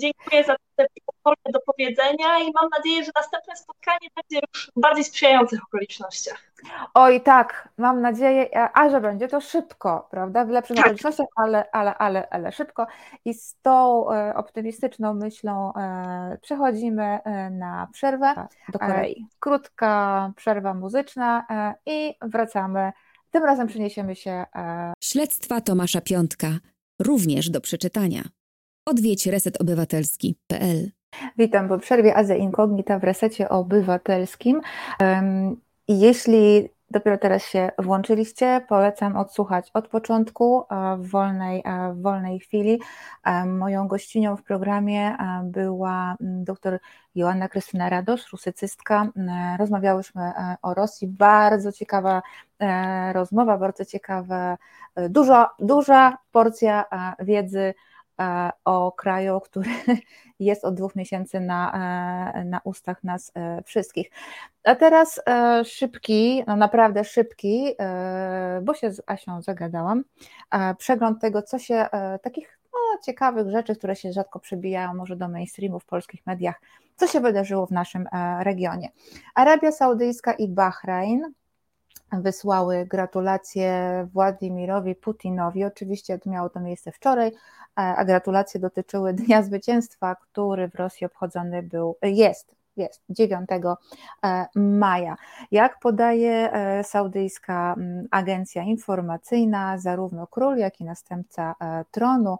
Dziękuję za te pole do powiedzenia i mam nadzieję, że następne spotkanie będzie już w bardziej sprzyjających okolicznościach. Oj tak, mam nadzieję, a że będzie to szybko, prawda? W lepszych tak. okolicznościach, ale, ale, ale, ale szybko. I z tą e, optymistyczną myślą e, przechodzimy e, na przerwę do Korei. Krótka przerwa muzyczna i wracamy. Tym razem przeniesiemy się. Śledztwa Tomasza Piątka, również do przeczytania. Odwiedź resetobywatelski.pl. Witam po przerwie Azja Inkognita w resecie obywatelskim. Jeśli dopiero teraz się włączyliście, polecam odsłuchać od początku w wolnej, w wolnej chwili. Moją gościnią w programie była dr Joanna Krystyna Radosz, rusycystka. Rozmawiałyśmy o Rosji. Bardzo ciekawa rozmowa, bardzo ciekawa, duża, duża porcja wiedzy E, o kraju, który jest od dwóch miesięcy na, e, na ustach nas e, wszystkich. A teraz szybki, no naprawdę szybki, bo się z Asią zagadałam, przegląd tego, co się, takich no, ciekawych rzeczy, które się rzadko przebijają może do mainstreamu w polskich mediach, co się wydarzyło w naszym regionie. Arabia Saudyjska i Bahrain wysłały gratulacje Władimirowi Putinowi. Oczywiście miało to miejsce wczoraj, a gratulacje dotyczyły Dnia Zwycięstwa, który w Rosji obchodzony był, jest, jest 9 e, maja. Jak podaje e, saudyjska agencja informacyjna, zarówno król, jak i następca e, tronu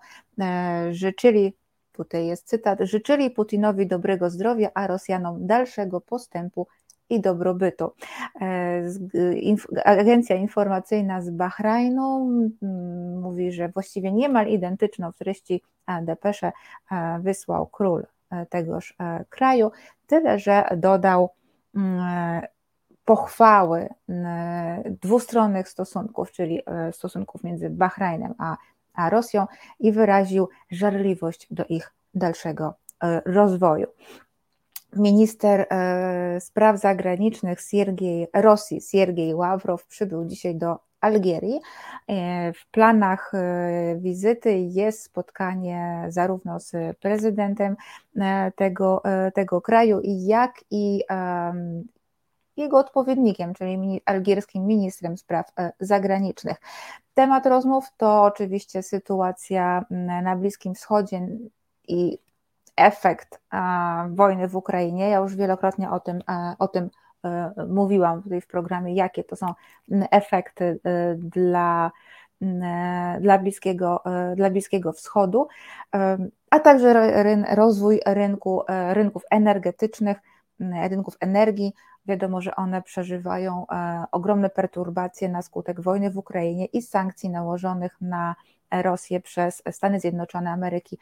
życzyli tutaj jest cytat, życzyli Putinowi dobrego zdrowia, a Rosjanom dalszego postępu i dobrobytu. E, agencja informacyjna z Bahrajnu mm, mówi, że właściwie niemal identyczną w treści depeszę e, wysłał król e, tegoż kraju, tyle że dodał mm, pochwały dwustronnych stosunków, czyli stosunków między Bahrajnem a, a Rosją i wyraził żarliwość do ich dalszego rozwoju minister e, spraw zagranicznych Siergiej, Rosji, Siergiej Ławrow, przybył dzisiaj do Algierii. E, w planach e, wizyty jest spotkanie zarówno z prezydentem tego, tego kraju, jak i jego odpowiednikiem, czyli algierskim ministrem spraw zagranicznych. Temat rozmów to oczywiście sytuacja na Bliskim Wschodzie i efekt wojny w Ukrainie. Ja już wielokrotnie o tym, o tym e, mówiłam tutaj w programie, jakie to są efekty e, dla, dla, bliskiego, e, dla Bliskiego Wschodu, a także rozwój rynku, rynków energetycznych, rynków energii. Wiadomo, że one przeżywają ogromne perturbacje na skutek wojny w Ukrainie i sankcji nałożonych na Rosję przez Stany Zjednoczone Ameryki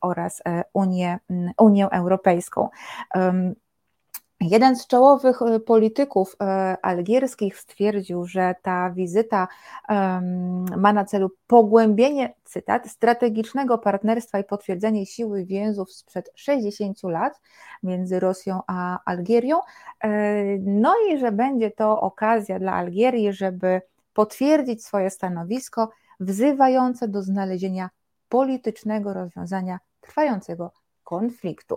oraz e, Unię, Unię Europejską. Jeden z czołowych e, polityków e, algierskich stwierdził, że ta wizyta ma na celu pogłębienie, cytat, strategicznego partnerstwa i potwierdzenie siły więzów sprzed 60 lat między Rosją a Algierią. No i że będzie to okazja dla Algierii, żeby potwierdzić swoje stanowisko wzywające do znalezienia politycznego rozwiązania trwającego konfliktu.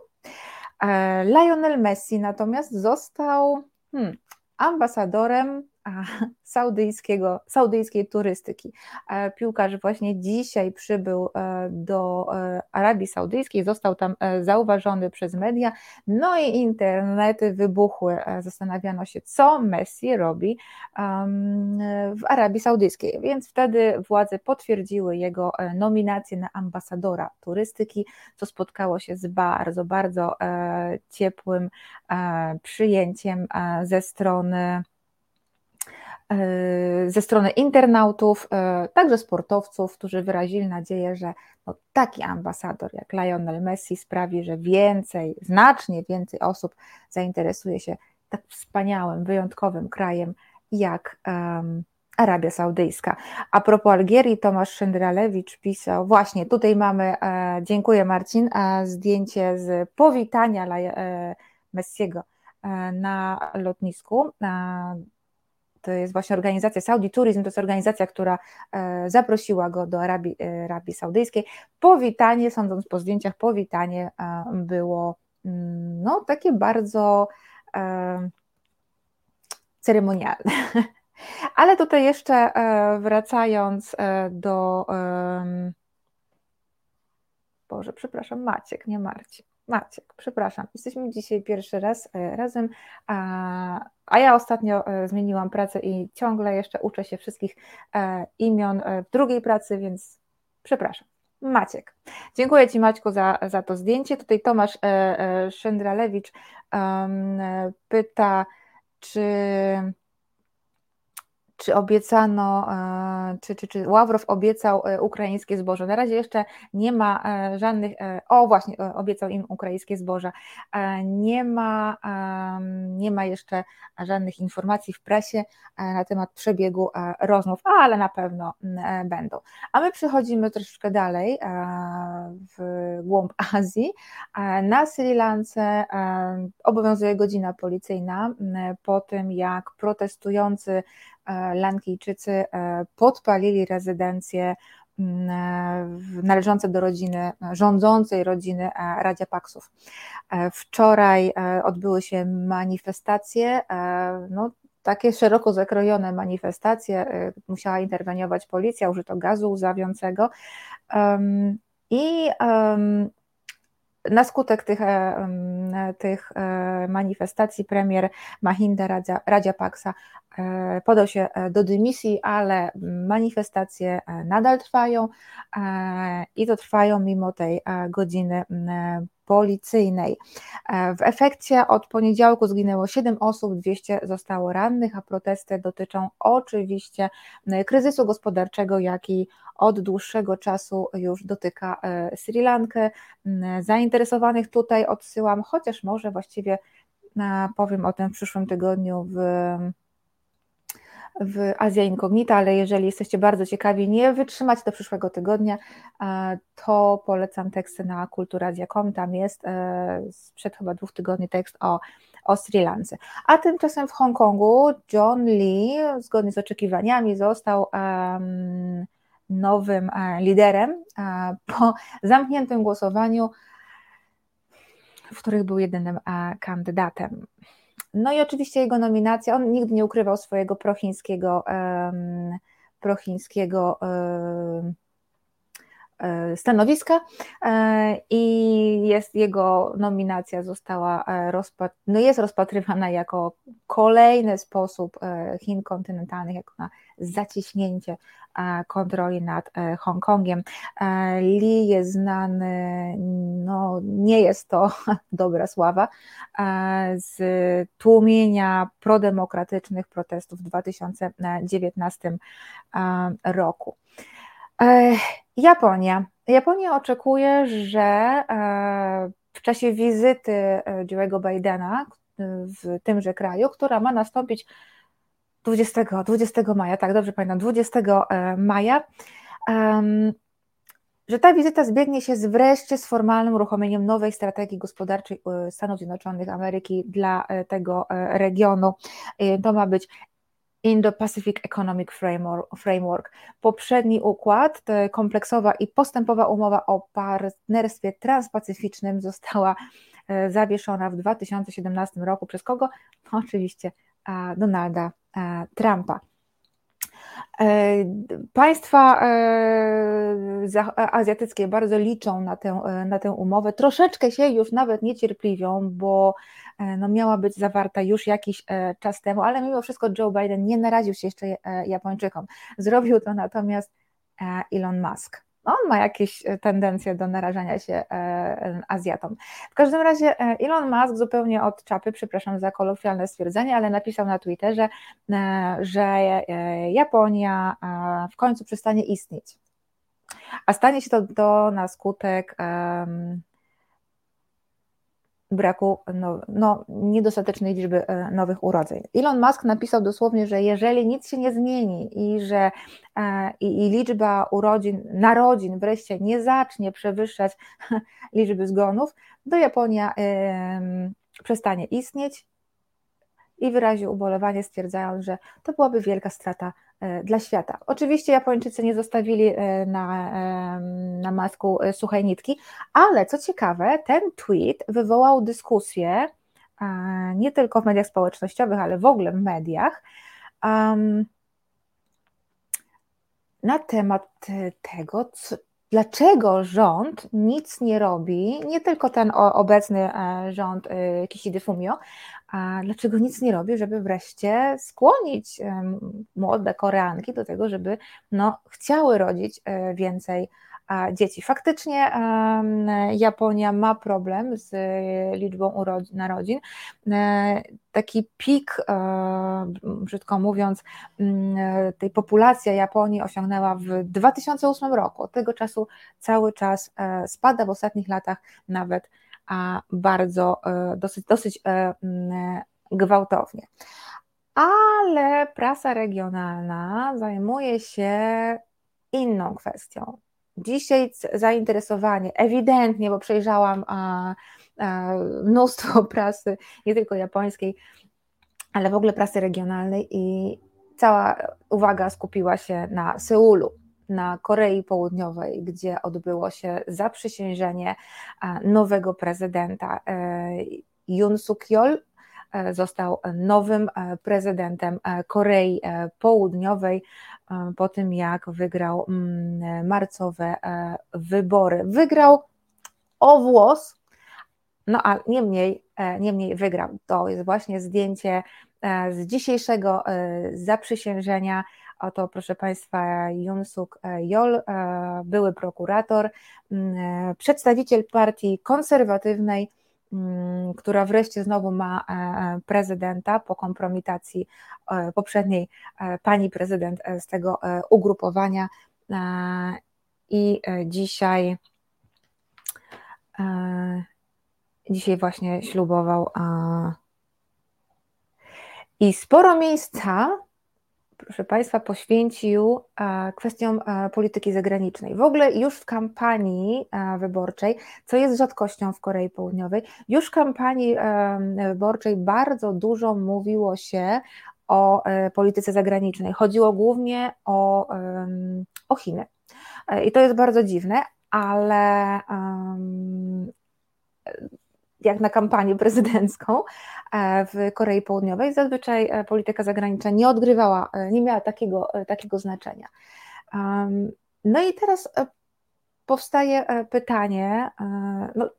E, Lionel Messi natomiast został hmm, ambasadorem saudyjskiego, saudyjskiej turystyki. E, piłkarz właśnie dzisiaj przybył e, do e, Arabii Saudyjskiej, został tam zauważony przez media, no i internety wybuchły. Zastanawiano się, co Messi robi w Arabii Saudyjskiej, więc wtedy władze potwierdziły jego nominację na ambasadora turystyki, co spotkało się z bardzo, bardzo ciepłym przyjęciem ze strony E, ze strony internautów, e, także sportowców, którzy wyrazili nadzieję, że no, taki ambasador jak Lionel Messi sprawi, że więcej, znacznie więcej osób zainteresuje się tak wspaniałym, wyjątkowym krajem jak um, Arabia Saudyjska. A propos Algierii, Tomasz Szyndralewicz pisał, właśnie tutaj mamy, e, dziękuję Marcin, e, zdjęcie z powitania e, Messiego e, na lotnisku to jest właśnie organizacja Saudi Tourism, to jest organizacja, która e, zaprosiła go do Arabii, e, Arabii Saudyjskiej. Powitanie, sądząc po zdjęciach, powitanie e, było mm, no, takie bardzo ceremonialne. Ale tutaj jeszcze wracając do. Boże, przepraszam, Maciek, nie Marcin. Maciek, przepraszam, jesteśmy dzisiaj pierwszy raz e, razem, a, a ja ostatnio e, zmieniłam pracę i ciągle jeszcze uczę się wszystkich e, imion w drugiej pracy, więc przepraszam. Maciek. Dziękuję Ci Maćku za, za to zdjęcie. Tutaj Tomasz Szyndralewicz pyta, czy czy obiecano, e, czy, czy, czy Ławrow obiecał e, ukraińskie zboże. Na razie jeszcze nie ma e, żadnych, o właśnie, obiecał im ukraińskie zboża. Nie ma, nie ma jeszcze żadnych informacji w prasie na temat przebiegu rozmów, ale na pewno będą. A my przechodzimy troszeczkę dalej w głąb Azji. Na Sri Lance obowiązuje godzina policyjna po tym, jak protestujący Lankijczycy e, podpalili rezydencje mm, e, należące do rodziny, rządzącej rodziny Radziapaksów. Wczoraj odbyły się manifestacje, no, takie szeroko zakrojone manifestacje, musiała interweniować policja, użyto gazu łzawiącego i na skutek tych, tych manifestacji premier Mahinda Rajapaksa E, podał się e, do dymisji, ale manifestacje e, nadal trwają i to trwają mimo tej godziny policyjnej. W efekcie od poniedziałku zginęło 7 osób, 200 zostało rannych, a protesty dotyczą oczywiście kryzysu gospodarczego, jaki od dłuższego czasu już dotyka Sri Lankę. Zainteresowanych tutaj odsyłam, chociaż może właściwie powiem o tym w przyszłym tygodniu w w Azja Incognita, ale jeżeli jesteście bardzo ciekawi, nie wytrzymać do przyszłego tygodnia, e, to polecam teksty na kulturazja.com, tam jest e, sprzed chyba dwóch tygodni tekst o, o Sri Lance. A tymczasem w Hongkongu John Lee, zgodnie z oczekiwaniami, został nowym e, liderem po zamkniętym głosowaniu, w których był jedynym kandydatem. No i oczywiście jego nominacja, on nigdy nie ukrywał swojego prochińskiego, um, prochińskiego um, stanowiska e, i jest jego nominacja została rozpat, no jest rozpatrywana jako kolejny sposób Chin kontynentalnych, jako na zaciśnięcie kontroli nad e, Hongkongiem. E, Lee jest znany, no nie jest to dobra sława, e, z tłumienia prodemokratycznych protestów w 2019 roku. Japonia. Japonia oczekuje, że w czasie wizyty Joe'ego Bidena w tymże kraju, która ma nastąpić 20, 20 maja, tak dobrze pamiętam, 20 e, maja, że ta wizyta zbiegnie się z wreszcie z formalnym uruchomieniem nowej strategii gospodarczej e, Stanów Zjednoczonych Ameryki dla e, tego regionu. To ma być Indo-Pacific Economic Framework. Poprzedni układ, kompleksowa i postępowa umowa o partnerstwie transpacyficznym została zawieszona w 2017 roku przez kogo? Oczywiście Donalda Trumpa. E, państwa e, azjatyckie bardzo liczą na tę, na tę umowę, troszeczkę się już nawet niecierpliwią, bo no miała być zawarta już jakiś czas temu, ale mimo wszystko Joe Biden nie naraził się jeszcze Japończykom. Zrobił to natomiast Elon Musk on ma jakieś e, tendencje do narażania się e, Azjatom. W każdym razie e, Elon Musk zupełnie od czapy, przepraszam za kolokwialne stwierdzenie, ale napisał na Twitterze, że Japonia w końcu przestanie istnieć. A stanie się to, to na skutek um, braku no, no, niedostatecznej liczby e, nowych urodzeń. Elon Musk napisał dosłownie, że jeżeli nic się nie zmieni i że e, i, i liczba urodzin, narodzin wreszcie nie zacznie przewyższać liczby zgonów, to Japonia e, przestanie istnieć i wyraził ubolewanie, stwierdzając, że to byłaby wielka strata dla świata. Oczywiście Japończycy nie zostawili e, na, na masku e, suchej nitki, ale co ciekawe, ten tweet wywołał dyskusję nie tylko w mediach społecznościowych, ale w ogóle w mediach na temat tego, co, dlaczego rząd nic nie robi, nie tylko ten obecny rząd Kishida Fumio, a dlaczego nic nie robi, żeby wreszcie skłonić młode Koreanki do tego, żeby no, chciały rodzić e, więcej dzieci. Faktycznie Japonia ma problem z liczbą narodzin. Taki pik, brzydko mówiąc, tej populacji Japonii osiągnęła w 2008 roku. Od tego czasu cały czas spada, w ostatnich latach nawet bardzo, dosyć, dosyć gwałtownie. Ale prasa regionalna zajmuje się inną kwestią. Dzisiaj zainteresowanie, ewidentnie, bo przejrzałam a, a, mnóstwo prasy, nie tylko japońskiej, ale w ogóle prasy regionalnej i cała uwaga skupiła się na Seulu, na Korei Południowej, gdzie odbyło się zaprzysiężenie nowego prezydenta e, Yoon Suk Yeol. E, został nowym e, prezydentem e, Korei Południowej po tym, jak wygrał mm, marcowe wybory. Wygrał o włos, no a niemniej, niemniej wygrał. To jest właśnie zdjęcie z dzisiejszego zaprzysiężenia. Oto, proszę Państwa, Yoon Suk Yeol, były prokurator, przedstawiciel partii konserwatywnej, Mm, która wreszcie znowu ma e, e, prezydenta po kompromitacji e, poprzedniej pani prezydent z tego ugrupowania. I dzisiaj dzisiaj właśnie ślubował i sporo miejsca proszę Państwa, poświęcił e, kwestiom e, polityki zagranicznej. W ogóle już w kampanii e, wyborczej, co jest rzadkością w Korei Południowej, już w kampanii wyborczej bardzo dużo mówiło się o polityce zagranicznej. Chodziło głównie o, o Chiny. I to jest bardzo dziwne, ale jak na kampanię prezydencką e, w Korei Południowej, zazwyczaj e, polityka zagraniczna nie odgrywała, e, nie miała takiego, takiego znaczenia. No i teraz powstaje pytanie, no,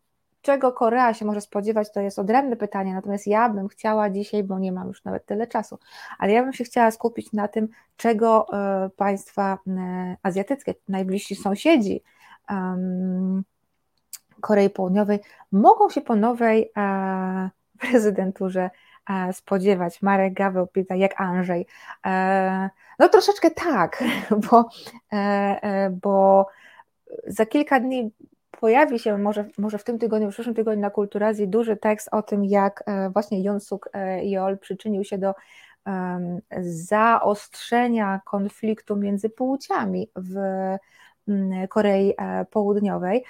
czego Korea się może spodziewać, to jest odrębne pytanie, natomiast ja bym chciała dzisiaj, bo nie mam już nawet tyle czasu, ale ja bym się chciała skupić na tym, czego państwa azjatyckie, najbliżsi sąsiedzi, Korei Południowej mogą się po nowej e, prezydenturze e, spodziewać. Marek Gaweł pyta, jak Andrzej. E, no troszeczkę tak, bo, bo za kilka dni pojawi się może, może w tym tygodniu, w przyszłym tygodniu na Kulturazji duży tekst o tym, jak właśnie Jonsuk Jol przyczynił się do zaostrzenia konfliktu między płciami w Korei e, Południowej,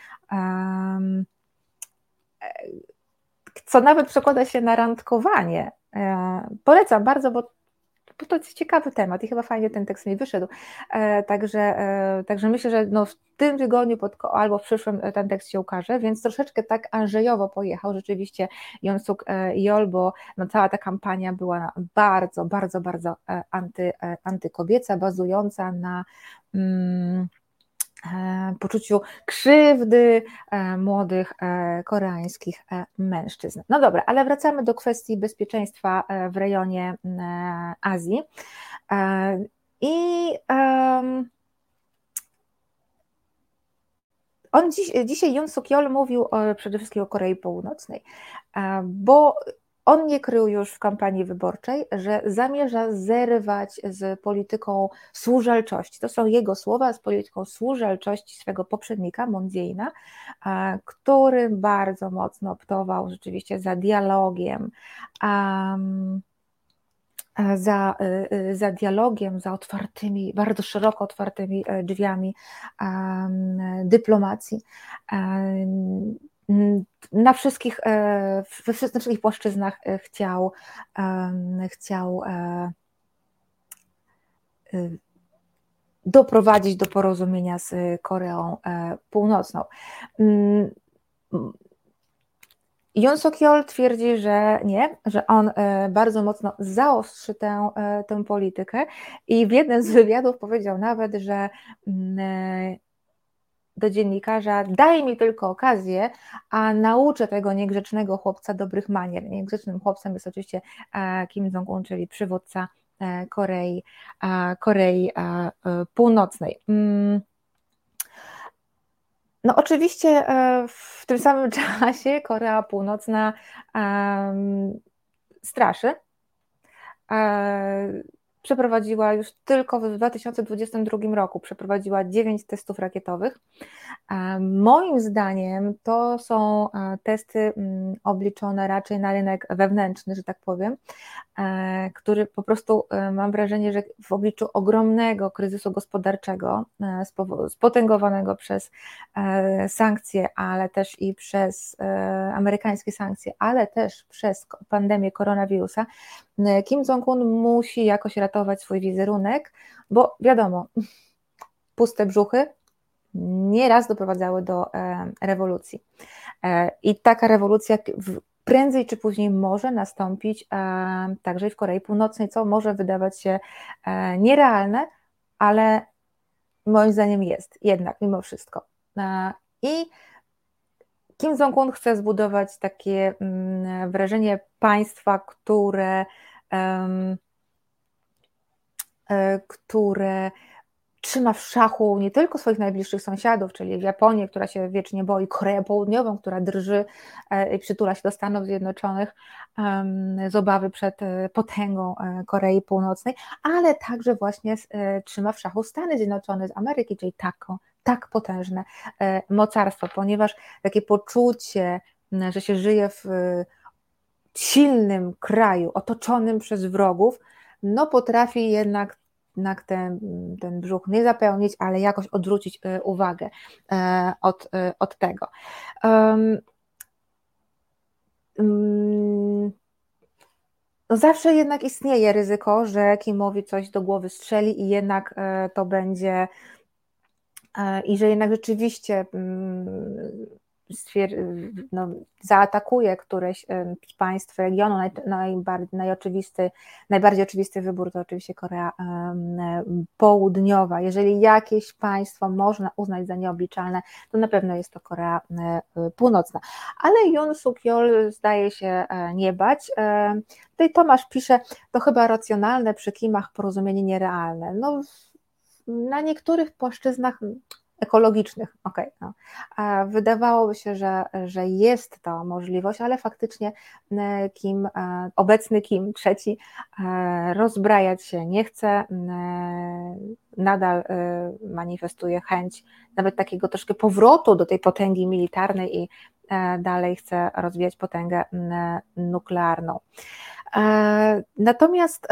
co nawet przekłada się na randkowanie. E, polecam bardzo, bo to jest ciekawy temat i chyba fajnie ten tekst mi wyszedł. E, także, także myślę, że no w tym tygodniu pod, albo w przyszłym ten tekst się ukaże, więc troszeczkę tak Andrzejowo pojechał rzeczywiście Jonsuk Jol, bo no cała ta kampania była bardzo, bardzo, bardzo anty, antykobieca, bazująca na. Mm, E, poczuciu krzywdy e, młodych e, koreańskich mężczyzn. No dobra, ale wracamy do kwestii bezpieczeństwa w rejonie Azji. I on dziś, dzisiaj Yoon Suk Yeol mówił o, przede wszystkim o Korei Północnej, bo on nie krył już w kampanii wyborczej, że zamierza zerwać z polityką służalczości. To są jego słowa z polityką służalczości swego poprzednika, Mondziejna, który bardzo mocno optował rzeczywiście za dialogiem. Um, za, y, y, za dialogiem, za otwartymi, bardzo szeroko otwartymi e, drzwiami dyplomacji na wszystkich, e, we wszystkich płaszczyznach e, chciał, chciał e, doprowadzić do porozumienia z Koreą Północną. Mm, Yoon Suk Yeol twierdzi, że nie, że on bardzo mocno zaostrzy tę, tę politykę i w jednym z wywiadów powiedział nawet, że mm, do dziennikarza, daj mi tylko okazję, a nauczę tego niegrzecznego chłopca dobrych manier. Niegrzecznym chłopcem jest oczywiście e, Kim Jong-un, czyli przywódca e, Korei, Korei e, Północnej. Mm. No oczywiście w tym samym czasie Korea Północna straszy przeprowadziła już tylko w 2022 roku, przeprowadziła 9 testów rakietowych. Moim zdaniem to są e, testy mm, obliczone raczej na rynek wewnętrzny, że tak powiem, e, który po prostu e, mam wrażenie, że w obliczu ogromnego kryzysu gospodarczego, spotęgowanego przez sankcje, ale też i przez amerykańskie sankcje, ale też przez pandemię koronawirusa, Kim Jong-un musi jakoś ratować swój wizerunek, bo wiadomo, puste brzuchy nieraz doprowadzały do e, rewolucji. E, I taka rewolucja prędzej czy później może nastąpić e, także w Korei Północnej, co może wydawać się nierealne, ale moim zdaniem jest jednak mimo wszystko. I Kim Jong-un chce zbudować takie mm, wrażenie państwa, które, które trzyma w szachu nie tylko swoich najbliższych sąsiadów, czyli Japonię, która się wiecznie boi, Koreę Południową, która drży e, i przytula się do Stanów Zjednoczonych z obawy przed e, potęgą e, Korei Północnej, ale także właśnie trzyma w szachu Stany Zjednoczone z Ameryki, czyli taką, tak potężne mocarstwo, ponieważ takie poczucie, że się żyje w silnym kraju, otoczonym przez wrogów, no potrafi jednak jednak ten, ten brzuch nie zapełnić, ale jakoś odwrócić e, uwagę e, od, e, od tego. Mm, no zawsze jednak istnieje ryzyko, że Kimowi coś do głowy strzeli i jednak to będzie i że jednak rzeczywiście mm, no, zaatakuje któreś z państw regionu, naj, najbardziej, najoczywisty, najbardziej oczywisty wybór to oczywiście Korea Południowa. Jeżeli jakieś państwo można uznać za nieobliczalne, to na pewno jest to Korea Północna. Ale Yun Suk-yeol zdaje się e, nie bać. E, tutaj Tomasz pisze, to chyba racjonalne przy Kimach porozumienie nierealne. No, na niektórych płaszczyznach ekologicznych. Okay, no. Wydawałoby się, że, że jest to możliwość, ale faktycznie e, Kim, e, obecny Kim trzeci e, rozbrajać się nie chce, nadal manifestuje chęć nawet takiego troszkę powrotu do tej potęgi militarnej i dalej chce rozwijać potęgę nuklearną. Natomiast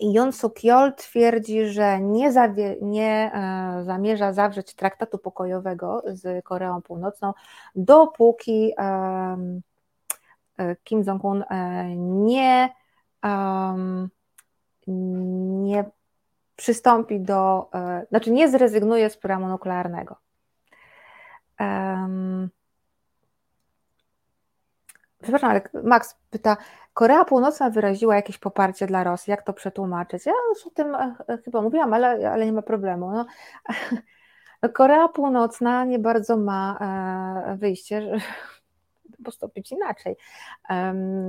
Yun Suk-yeol twierdzi, że nie, zawie, nie e, zamierza zawrzeć traktatu pokojowego z Koreą Północną, dopóki e, Kim Jong-un e, nie, nie przystąpi do, znaczy nie zrezygnuje z programu nuklearnego. Przepraszam, ale Max pyta, Korea Północna wyraziła jakieś poparcie dla Rosji, jak to przetłumaczyć? Ja już o tym e, e, chyba mówiłam, ale, ale nie ma problemu. No, no Korea Północna nie bardzo ma e, wyjście, żeby postąpić inaczej.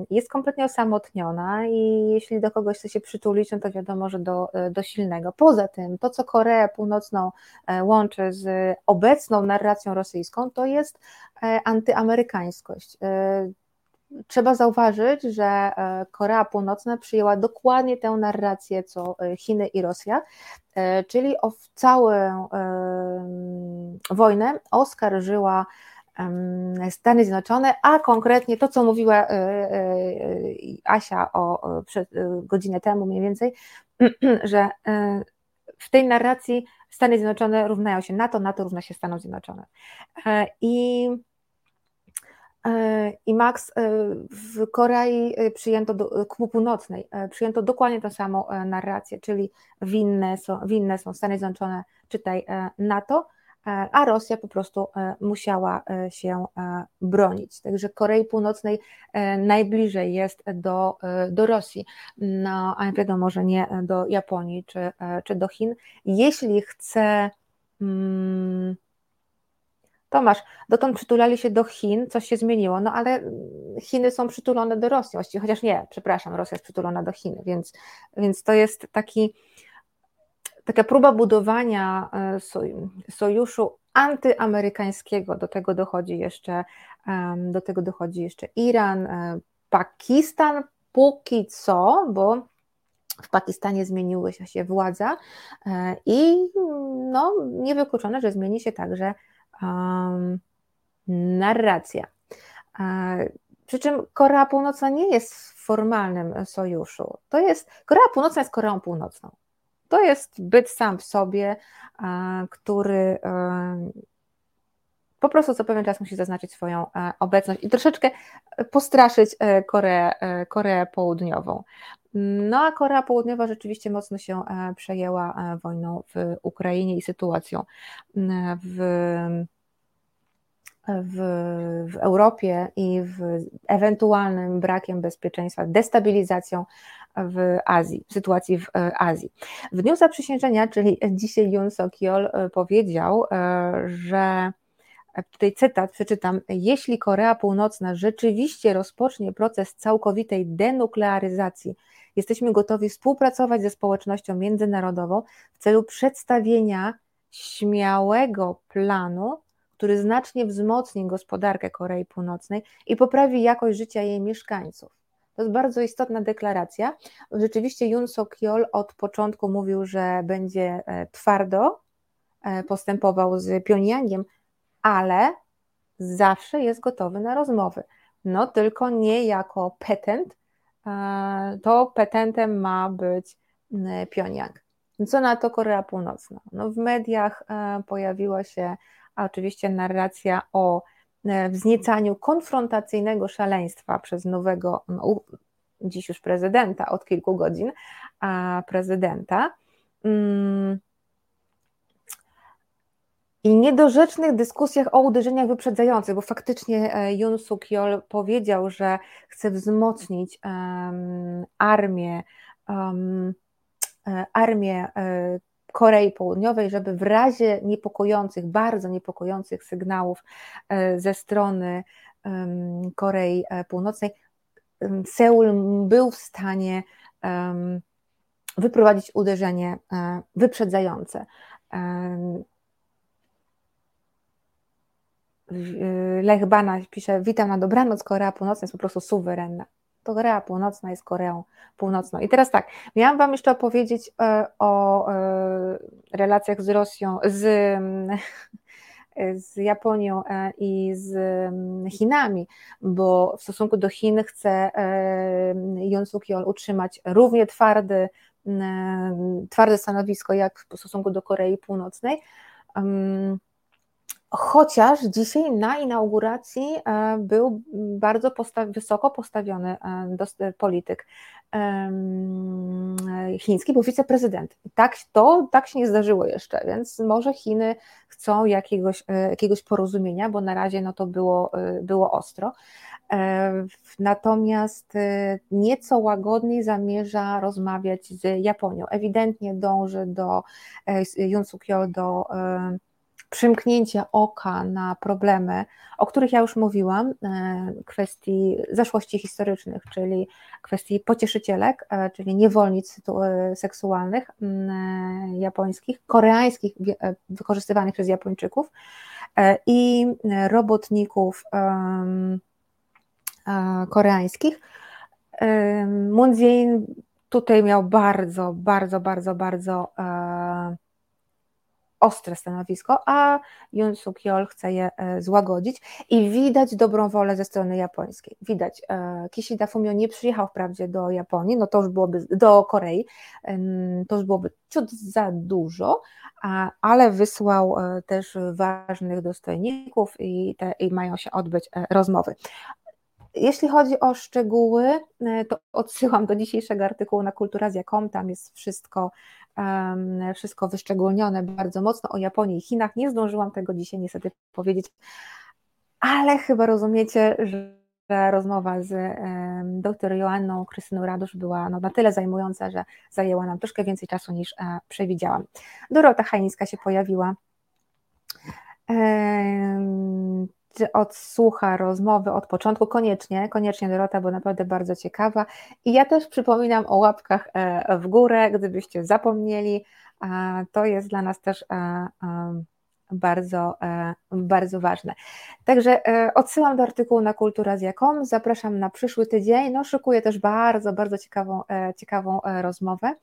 Jest kompletnie osamotniona i jeśli do kogoś chce się przytulić, no to wiadomo, że do, do silnego. Poza tym, to co Koreę Północną łączy z obecną narracją rosyjską, to jest antyamerykańskość Trzeba zauważyć, że e, Korea Północna przyjęła dokładnie tę narrację co e, Chiny i Rosja, e, czyli o całą wojnę oskarżyła Stany Zjednoczone, a konkretnie to, co mówiła Asia o, godzinę temu mniej więcej, że w tej narracji Stany Zjednoczone równają się NATO, NATO równa się Stanom Zjednoczonym. I I Max, e, w Korei e, przyjęto do Północnej, przyjęto dokładnie tą samą narrację, czyli winne są, winne są Stany Zjednoczone, czytaj NATO, a Rosja po prostu musiała się bronić. Także Korei Północnej najbliżej jest do, do Rosji, no, a wiadomo, że nie do Japonii czy, czy do Chin. Jeśli chce. Hmm, Tomasz, dotąd przytulali się do Chin, coś się zmieniło, no ale Chiny są przytulone do Rosji, chociaż nie, przepraszam, Rosja jest przytulona do Chin, więc, więc to jest taki, taka próba budowania e, sojuszu antyamerykańskiego. Do tego dochodzi jeszcze, do tego dochodzi jeszcze Iran, Pakistan póki co, bo w Pakistanie zmieniły się władza i no, niewykluczone, że zmieni się także um, narracja. Przy czym Korea Północna nie jest w formalnym sojuszu. To jest, Korea Północna jest Koreą Północną. To jest byt sam w sobie, który po prostu co pewien czas musi zaznaczyć swoją e, obecność i troszeczkę postraszyć e, Koreę, e, Koreę Południową. No a Korea Południowa rzeczywiście mocno się przejęła wojną w Ukrainie i sytuacją w w, w Europie i w ewentualnym brakiem bezpieczeństwa, destabilizacją w Azji, w sytuacji w e, Azji. W dniu zaprzysiężenia, czyli dzisiaj Yoon Suk-yeol e, powiedział, e, że tutaj cytat przeczytam, jeśli Korea Północna rzeczywiście rozpocznie proces całkowitej denuklearyzacji, jesteśmy gotowi współpracować ze społecznością międzynarodową w celu przedstawienia śmiałego planu który znacznie wzmocni gospodarkę Korei Północnej i poprawi jakość życia jej mieszkańców. To jest bardzo istotna deklaracja. Rzeczywiście Yoon Suk-yeol od początku mówił, że będzie e, twardo e, postępował z Pjongjangiem, ale zawsze jest gotowy na rozmowy. No tylko nie jako petent, to petentem ma być Pjongjang. Co na to Korea Północna? No w mediach pojawiła się oczywiście narracja o e, wzniecaniu konfrontacyjnego szaleństwa przez nowego, no, dziś już prezydenta, od kilku godzin, prezydenta. Mm, I niedorzecznych dyskusjach o uderzeniach wyprzedzających, bo faktycznie e, Yoon Suk Yeol powiedział, że chce wzmocnić um, armię, um, armię Korei Południowej, żeby w razie niepokojących, bardzo niepokojących sygnałów e, ze strony Korei e, Północnej, Seul był w stanie wyprowadzić uderzenie e, wyprzedzające. Lech Bana pisze, witam na dobranoc, Korea Północna jest po prostu suwerenna. Korea Północna jest Koreą Północną. I teraz tak, miałam Wam jeszcze opowiedzieć e, o e, relacjach z Rosją, z, z Japonią e, i z Chinami, bo w stosunku do Chin chce Yoon Suk utrzymać równie twardy, twarde stanowisko jak w stosunku do Korei Północnej. Chociaż dzisiaj na inauguracji e, był bardzo posta- wysoko postawiony e, polityk chiński, był wiceprezydent. Tak, to tak się nie zdarzyło jeszcze, więc może Chiny chcą jakiegoś, e, jakiegoś porozumienia, bo na razie no to było, było ostro. Natomiast nieco łagodniej zamierza rozmawiać z Japonią. Ewidentnie dąży do Yoon Suk Yeol do przymknięcie oka na problemy, o których ja już mówiłam, e, kwestii zaszłości historycznych, czyli kwestii pocieszycielek, e, czyli niewolnic e, seksualnych japońskich, koreańskich, wykorzystywanych przez Japończyków i robotników koreańskich. Moon Jae-in tutaj miał bardzo, bardzo, bardzo, bardzo ostre stanowisko, a Yoon Suk Yeol chce je e, złagodzić i widać dobrą wolę ze strony japońskiej. Widać, e, Kishida Fumio nie przyjechał wprawdzie do Japonii, no to już byłoby, do Korei, to już byłoby ciut za dużo, ale wysłał e, też ważnych dostojników i, te, i mają się odbyć rozmowy. Jeśli chodzi o szczegóły, to odsyłam do dzisiejszego artykułu na kulturazja.com, tam jest wszystko wszystko wyszczególnione bardzo mocno o Japonii i Chinach. Nie zdążyłam tego dzisiaj niestety powiedzieć, ale chyba rozumiecie, że rozmowa z dr Joanną Krystyną Radusz była no, na tyle zajmująca, że zajęła nam troszkę więcej czasu niż e, przewidziałam. Dorota Hajniska się pojawiła czy odsłucha rozmowy od początku, koniecznie, koniecznie Dorota, bo naprawdę bardzo ciekawa. I ja też przypominam o łapkach e, w górę, gdybyście zapomnieli. To jest dla nas też e, bardzo, bardzo ważne. Także odsyłam do artykułu na kulturazja.com, zapraszam na przyszły tydzień, no szykuję też bardzo, bardzo ciekawą, ciekawą rozmowę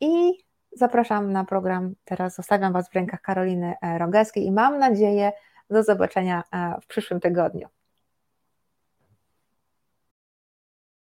i zapraszam na program, teraz zostawiam Was w rękach Karoliny Rogeskiej i mam nadzieję do zobaczenia w przyszłym tygodniu.